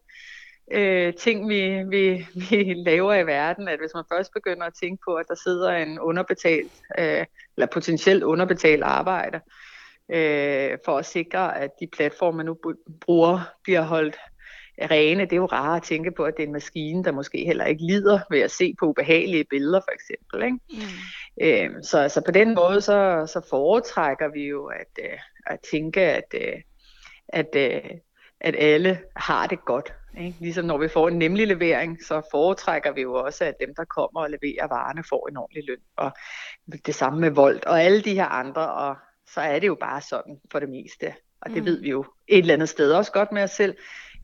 øh, ting, vi, vi, vi laver i verden, at hvis man først begynder at tænke på, at der sidder en underbetalt, øh, eller potentielt underbetalt arbejder, øh, for at sikre, at de platforme, nu bruger, bliver holdt rene. Det er jo rart at tænke på, at det er en maskine, der måske heller ikke lider ved at se på ubehagelige billeder, for eksempel. Ikke? Mm. Øh, så, så på den måde, så, så foretrækker vi jo at, øh, at tænke, at, øh, at, øh, at alle har det godt. Ikke? Ligesom når vi får en nemlig levering, så foretrækker vi jo også, at dem, der kommer og leverer varerne, får en ordentlig løn. Og det samme med vold og alle de her andre. Og så er det jo bare sådan for det meste. Og det mm. ved vi jo et eller andet sted også godt med os selv.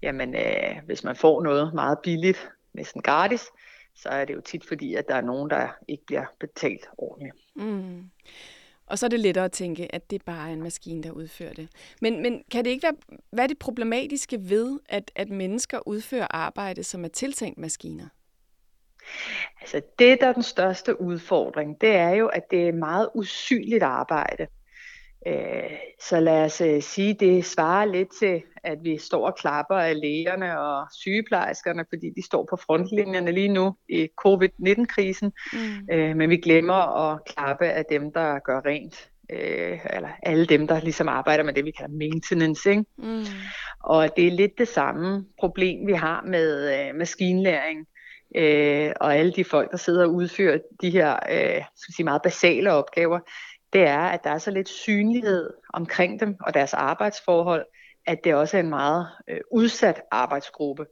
Jamen, øh, hvis man får noget meget billigt, næsten gratis, så er det jo tit fordi, at der er nogen, der ikke bliver betalt ordentligt. Mm. Og så er det lettere at tænke, at det er bare en maskine, der udfører det. Men, men kan det ikke være, hvad er det problematiske ved, at, at mennesker udfører arbejde, som er tiltænkt maskiner? Altså det, der er den største udfordring, det er jo, at det er meget usynligt arbejde. Øh, så lad os øh, sige, det svarer lidt til, at vi står og klapper af lægerne og sygeplejerskerne, fordi de står på frontlinjerne lige nu i covid-19-krisen. Mm. Øh, men vi glemmer at klappe af dem, der gør rent. eller alle dem, der ligesom arbejder med det, vi kalder maintenance. Ikke? Mm. Og det er lidt det samme problem, vi har med maskinlæring. og alle de folk, der sidder og udfører de her skal sige, meget basale opgaver, det er, at der er så lidt synlighed omkring dem og deres arbejdsforhold, at det også er en meget øh, udsat arbejdsgruppe.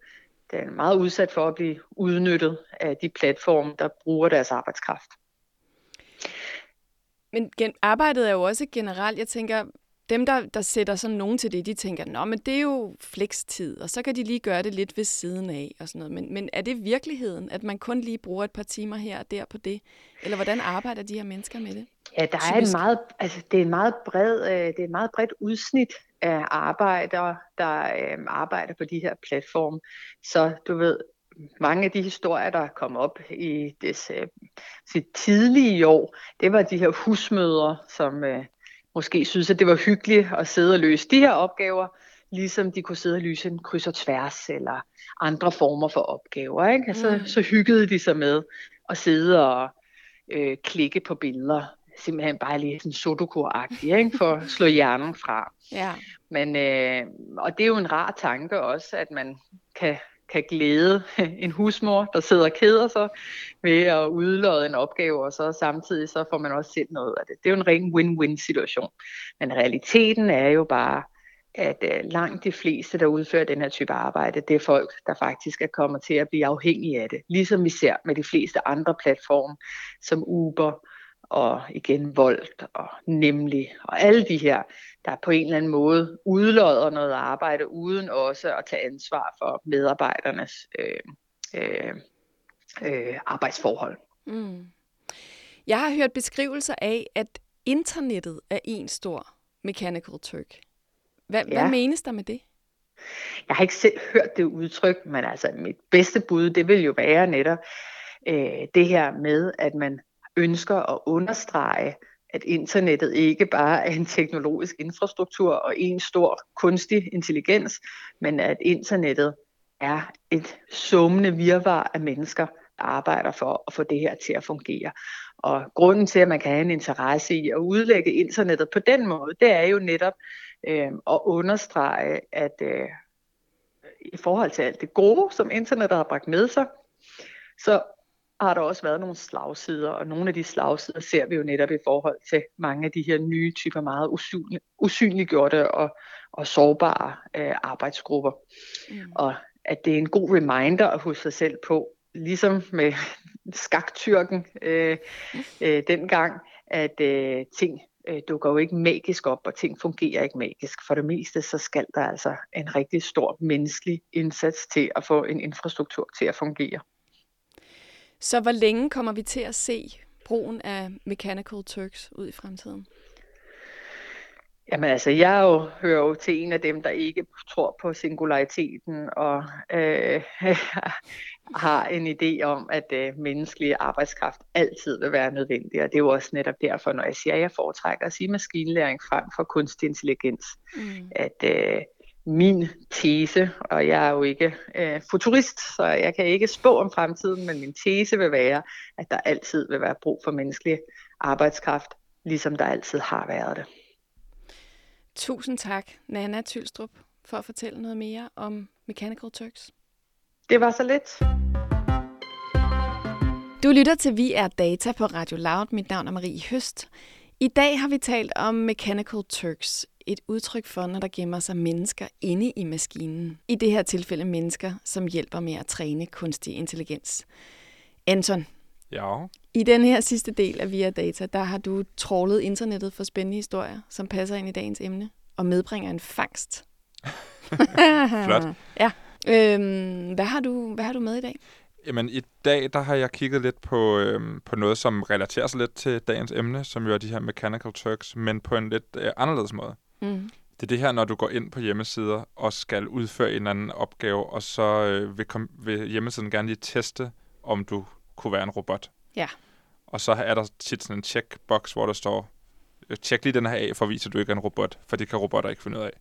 Det er meget udsat for at blive udnyttet af de platforme, der bruger deres arbejdskraft. Men gen- arbejdet er jo også generelt, jeg tænker, dem, der, der sætter sådan nogen til det, de tænker, nå, men det er jo flekstid, og så kan de lige gøre det lidt ved siden af og sådan noget. Men, men er det virkeligheden, at man kun lige bruger et par timer her og der på det? Eller hvordan arbejder de her mennesker med det? Ja, der er en meget, altså, det er en meget bred, øh, det er et meget bredt udsnit af arbejdere, der øh, arbejder på de her platforme. Så du ved, mange af de historier, der kom op i det øh, sit tidlige år, det var de her husmøder, som øh, måske synes, at det var hyggeligt at sidde og løse de her opgaver, ligesom de kunne sidde og løse en kryds og tværs eller andre former for opgaver. Ikke? Altså, mm. Så hyggede de sig med at sidde og øh, klikke på billeder. Simpelthen bare lige sådan sudoku ikke? for at slå hjernen fra. Ja. Men, øh, og det er jo en rar tanke også, at man kan kan glæde en husmor, der sidder og keder sig ved at udlåde en opgave, og så samtidig så får man også selv noget af det. Det er jo en ren win-win situation. Men realiteten er jo bare, at øh, langt de fleste, der udfører den her type arbejde, det er folk, der faktisk er kommet til at blive afhængige af det. Ligesom vi ser med de fleste andre platforme, som Uber, og igen Volt og Nemlig og alle de her, der på en eller anden måde udlodder noget arbejde uden også at tage ansvar for medarbejdernes øh, øh, øh, arbejdsforhold. Mm. Jeg har hørt beskrivelser af, at internettet er en stor Mechanical Turk. Hvad, ja. hvad menes der med det? Jeg har ikke selv hørt det udtryk, men altså mit bedste bud, det vil jo være netop øh, det her med, at man ønsker at understrege, at internettet ikke bare er en teknologisk infrastruktur og en stor kunstig intelligens, men at internettet er et summende virvar af mennesker, der arbejder for at få det her til at fungere. Og grunden til, at man kan have en interesse i at udlægge internettet på den måde, det er jo netop øh, at understrege, at øh, i forhold til alt det gode, som internettet har bragt med sig, så har der også været nogle slagsider, og nogle af de slagsider ser vi jo netop i forhold til mange af de her nye typer meget usynlig, usynliggjorte og, og sårbare øh, arbejdsgrupper. Mm. Og at det er en god reminder at huske sig selv på, ligesom med skaktyrken øh, øh, dengang, at øh, ting øh, dukker jo ikke magisk op, og ting fungerer ikke magisk. For det meste, så skal der altså en rigtig stor menneskelig indsats til at få en infrastruktur til at fungere. Så hvor længe kommer vi til at se brugen af Mechanical Turks ud i fremtiden? Jamen altså, jeg jo, hører jo til en af dem, der ikke tror på singulariteten og øh, har en idé om, at øh, menneskelig arbejdskraft altid vil være nødvendig. Og det er jo også netop derfor, når jeg siger, at jeg foretrækker at sige maskinlæring frem for kunstig intelligens, mm. at øh, min tese, og jeg er jo ikke øh, futurist, så jeg kan ikke spå om fremtiden, men min tese vil være, at der altid vil være brug for menneskelig arbejdskraft, ligesom der altid har været det. Tusind tak, Nana Tylstrup, for at fortælle noget mere om Mechanical Turks. Det var så lidt. Du lytter til Vi er Data på Radio Loud. Mit navn er Marie Høst. I dag har vi talt om Mechanical Turks, et udtryk for, når der gemmer sig mennesker inde i maskinen. I det her tilfælde mennesker, som hjælper med at træne kunstig intelligens. Anton, ja. i den her sidste del af Via Data, der har du trålet internettet for spændende historier, som passer ind i dagens emne, og medbringer en fangst. Flot. Ja. Øhm, hvad, har du, hvad har du med i dag? Jamen, i dag der har jeg kigget lidt på, øhm, på noget, som relaterer sig lidt til dagens emne, som jo er de her Mechanical Turks, men på en lidt øh, anderledes måde. Mm. Det er det her, når du går ind på hjemmesider og skal udføre en eller anden opgave, og så øh, vil, kom, vil hjemmesiden gerne lige teste, om du kunne være en robot. Ja. Og så er der tit sådan en checkbox, hvor der står, øh, tjek lige den her af, for at vise, at du ikke er en robot, for det kan robotter ikke finde ud af.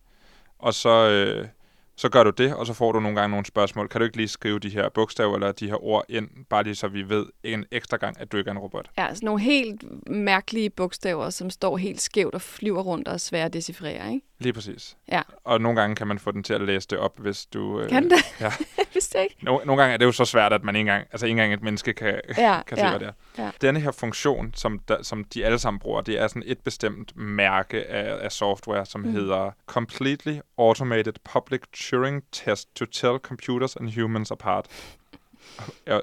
Og så, øh, så gør du det, og så får du nogle gange nogle spørgsmål. Kan du ikke lige skrive de her bogstaver eller de her ord ind, bare lige så vi ved en ekstra gang, at du ikke er en robot? Ja, altså nogle helt mærkelige bogstaver, som står helt skævt og flyver rundt og er svære at decifrere, ikke? Lige præcis. Ja. Og nogle gange kan man få den til at læse det op, hvis du... Øh, kan det? Ja. Vidste ikke. No, nogle gange er det jo så svært, at man ikke engang, altså ikke engang et menneske kan, ja, kan se, ja, hvad det er. Ja. Denne her funktion, som, der, som de alle sammen bruger, det er sådan et bestemt mærke af, af software, som mm. hedder Completely Automated Public Turing Test to Tell Computers and Humans Apart.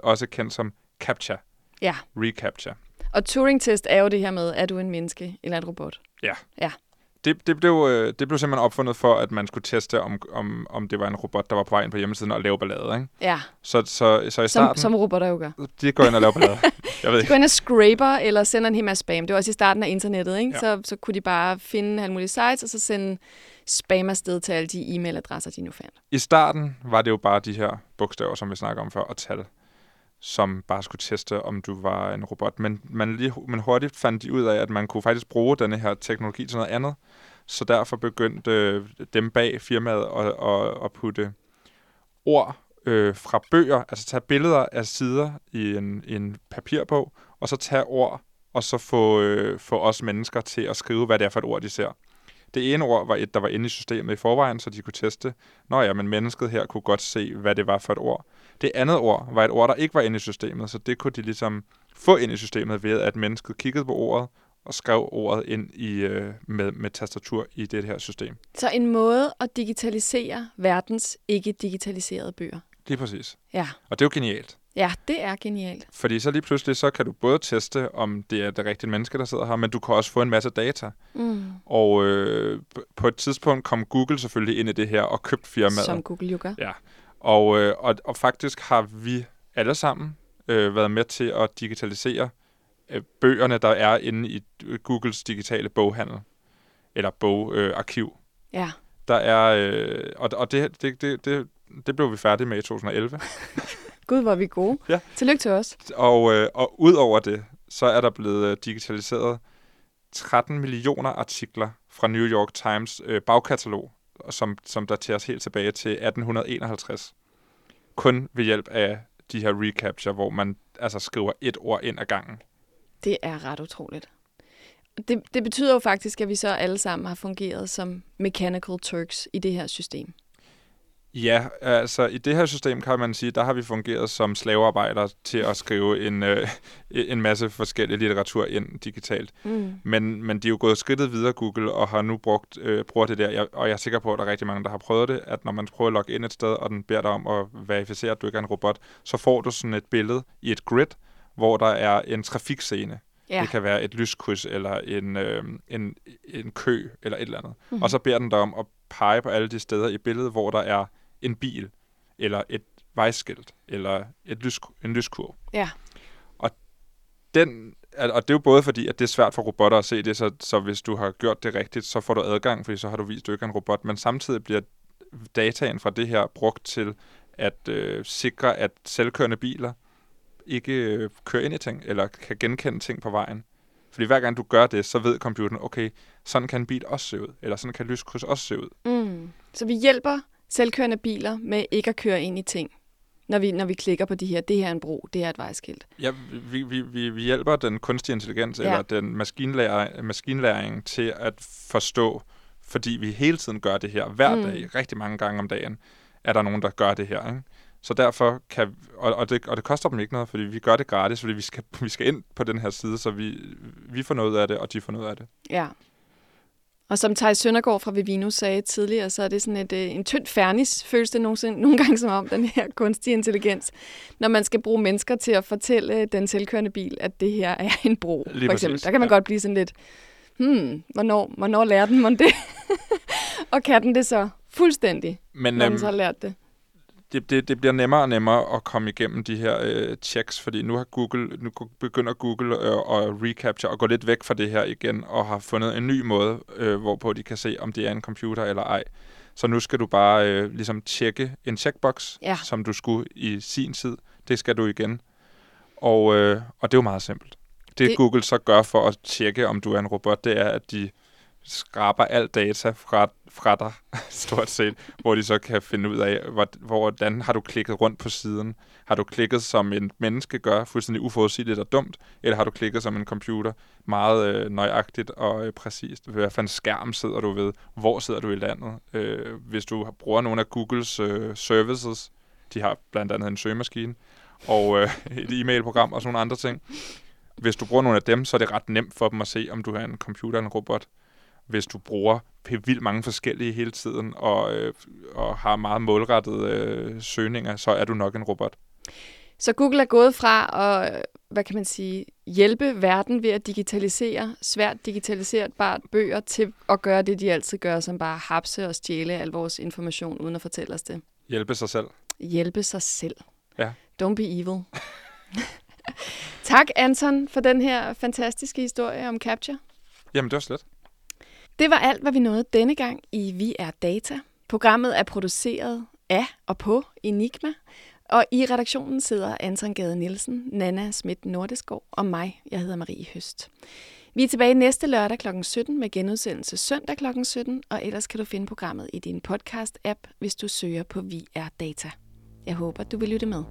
Også kendt som CAPTCHA. Ja. ReCAPTCHA. Og Turing-test er jo det her med, er du en menneske eller en robot? Ja. Ja. Det, det, blev, øh, det blev simpelthen opfundet for, at man skulle teste, om, om, om det var en robot, der var på vej ind på hjemmesiden og lave ballade. Ikke? Ja, Så, så, så i som, starten, som robotter jo gør. de går ind og laver ballade. Jeg ved De går ind og scraper eller sender en hel masse spam. Det var også i starten af internettet, ikke? Ja. Så, så kunne de bare finde alle mulige sites, og så sende spam afsted til alle de e-mailadresser, de nu fandt. I starten var det jo bare de her bogstaver, som vi snakker om før, og tal, som bare skulle teste, om du var en robot. Men, man lige, men hurtigt fandt de ud af, at man kunne faktisk bruge denne her teknologi til noget andet. Så derfor begyndte øh, dem bag firmaet at, at, at putte ord øh, fra bøger, altså tage billeder af sider i en, i en papirbog, og så tage ord, og så få, øh, få os mennesker til at skrive, hvad det er for et ord, de ser. Det ene ord var et, der var inde i systemet i forvejen, så de kunne teste, Nå ja, men mennesket her kunne godt se, hvad det var for et ord. Det andet ord var et ord, der ikke var inde i systemet, så det kunne de ligesom få ind i systemet ved, at mennesket kiggede på ordet og skrev ordet ind i, øh, med, med tastatur i det her system. Så en måde at digitalisere verdens ikke digitaliserede bøger. Lige præcis. Ja, Og det er jo genialt. Ja det er genialt. Fordi så lige pludselig, så kan du både teste, om det er det rigtige menneske, der sidder her, men du kan også få en masse data. Mm. Og øh, på et tidspunkt kom Google selvfølgelig ind i det her og købte firmaet. Som Google jo gør. Ja, og, øh, og, og faktisk har vi alle sammen øh, været med til at digitalisere øh, bøgerne, der er inde i øh, Googles digitale boghandel, eller bogarkiv. Ja. Der er, øh, og, og det, det, det, det, det blev vi færdige med i 2011. Gud, hvor er vi gode. Ja. Tillykke til os. Og, øh, og ud over det, så er der blevet øh, digitaliseret 13 millioner artikler fra New York Times øh, bagkatalog, som, som dateres helt tilbage til 1851. Kun ved hjælp af de her recapture, hvor man altså skriver et ord ind ad gangen. Det er ret utroligt. Det, det betyder jo faktisk, at vi så alle sammen har fungeret som mechanical turks i det her system. Ja, altså i det her system kan man sige, der har vi fungeret som slavearbejdere til at skrive en, øh, en masse forskellige litteratur ind digitalt. Mm. Men, men de er jo gået skridtet videre, Google, og har nu brugt, øh, bruger det der. Jeg, og jeg er sikker på, at der er rigtig mange, der har prøvet det, at når man prøver at logge ind et sted, og den beder dig om at verificere, at du ikke er en robot, så får du sådan et billede i et grid, hvor der er en trafikscene. Ja. Det kan være et lyskryds, eller en, øh, en, en kø, eller et eller andet. Mm-hmm. Og så beder den dig om at pege på alle de steder i billedet, hvor der er en bil, eller et vejskilt, eller et lys, en lyskurv. Ja. Den, al- og det er jo både fordi, at det er svært for robotter at se det, så, så hvis du har gjort det rigtigt, så får du adgang, fordi så har du vist, at du ikke er en robot. Men samtidig bliver dataen fra det her brugt til at øh, sikre, at selvkørende biler ikke øh, kører ind i ting, eller kan genkende ting på vejen. Fordi hver gang du gør det, så ved computeren, okay, sådan kan en bil også se ud, eller sådan kan lyskryds også se ud. Mm. Så vi hjælper selvkørende biler med ikke at køre ind i ting, når vi, når vi klikker på de her, det her er en bro, det her er et vejskilt. Ja, vi, vi, vi, vi hjælper den kunstige intelligens, Ja. eller den maskinlæring, maskinlæring til at forstå, fordi vi hele tiden gør det her hver mm. dag, rigtig mange gange om dagen, er der nogen, der gør det her. Ikke? Så derfor kan, og, og, det, og det koster dem ikke noget, fordi vi gør det gratis, fordi vi skal, vi skal ind på den her side, så vi, vi får noget af det, og de får noget af det. Ja. Og som Thijs Søndergaard fra Vivino sagde tidligere, så er det sådan et, øh, en tynd fernis, føles det nogensinde, nogle gange som om, den her kunstige intelligens, når man skal bruge mennesker til at fortælle den selvkørende bil, at det her er en bro, Lige for eksempel. præcis, Der kan man ja. godt blive sådan lidt, hmm, hvornår, hvornår lærer den man det? og kan den det så fuldstændig, Men når øhm, den så har lært det? Det, det, det bliver nemmere og nemmere at komme igennem de her øh, checks, fordi nu har Google, nu begynder Google øh, at recapture og gå lidt væk fra det her igen, og har fundet en ny måde, øh, hvorpå de kan se, om det er en computer eller ej. Så nu skal du bare øh, ligesom tjekke en checkbox, Ja. som du skulle i sin tid. Det skal du igen. Og, øh, og det er jo meget simpelt. Det, Det- det Google så gør for at tjekke, om du er en robot, det er, at de skraber al data fra, fra dig, stort set, hvor de så kan finde ud af, hvordan har du klikket rundt på siden. Har du klikket, som en menneske gør, fuldstændig uforudsigeligt og dumt, eller har du klikket som en computer, meget øh, nøjagtigt og øh, præcist. Hvad for en skærm sidder du ved? Hvor sidder du i landet? Øh, hvis du bruger nogle af Googles øh, services, de har blandt andet en søgemaskine, og øh, et e-mailprogram og sådan nogle andre ting. Hvis du bruger nogle af dem, så er det ret nemt for dem at se, om du er en computer eller en robot hvis du bruger vildt mange forskellige hele tiden, og, øh, og har meget målrettede øh, søgninger, så er du nok en robot. Så Google er gået fra at, hvad kan man sige, hjælpe verden ved at digitalisere svært digitaliserbart bøger til at gøre det, de altid gør, som bare hapse og stjæle al vores information, uden at fortælle os det. Hjælpe sig selv. Hjælpe sig selv. Ja. Don't be evil. tak, Anton, for den her fantastiske historie om Capture. Jamen, det var slet. Det var alt, hvad vi nåede denne gang i Vi er Data. Programmet er produceret af og på Enigma, og i redaktionen sidder Anton Gade Nielsen, Nana Schmidt Nordeskov og mig. Jeg hedder Marie Høst. Vi er tilbage næste lørdag kl. 17 med genudsendelse søndag kl. 17, og ellers kan du finde programmet i din podcast-app, hvis du søger på Vi er Data. Jeg håber, du vil lytte med.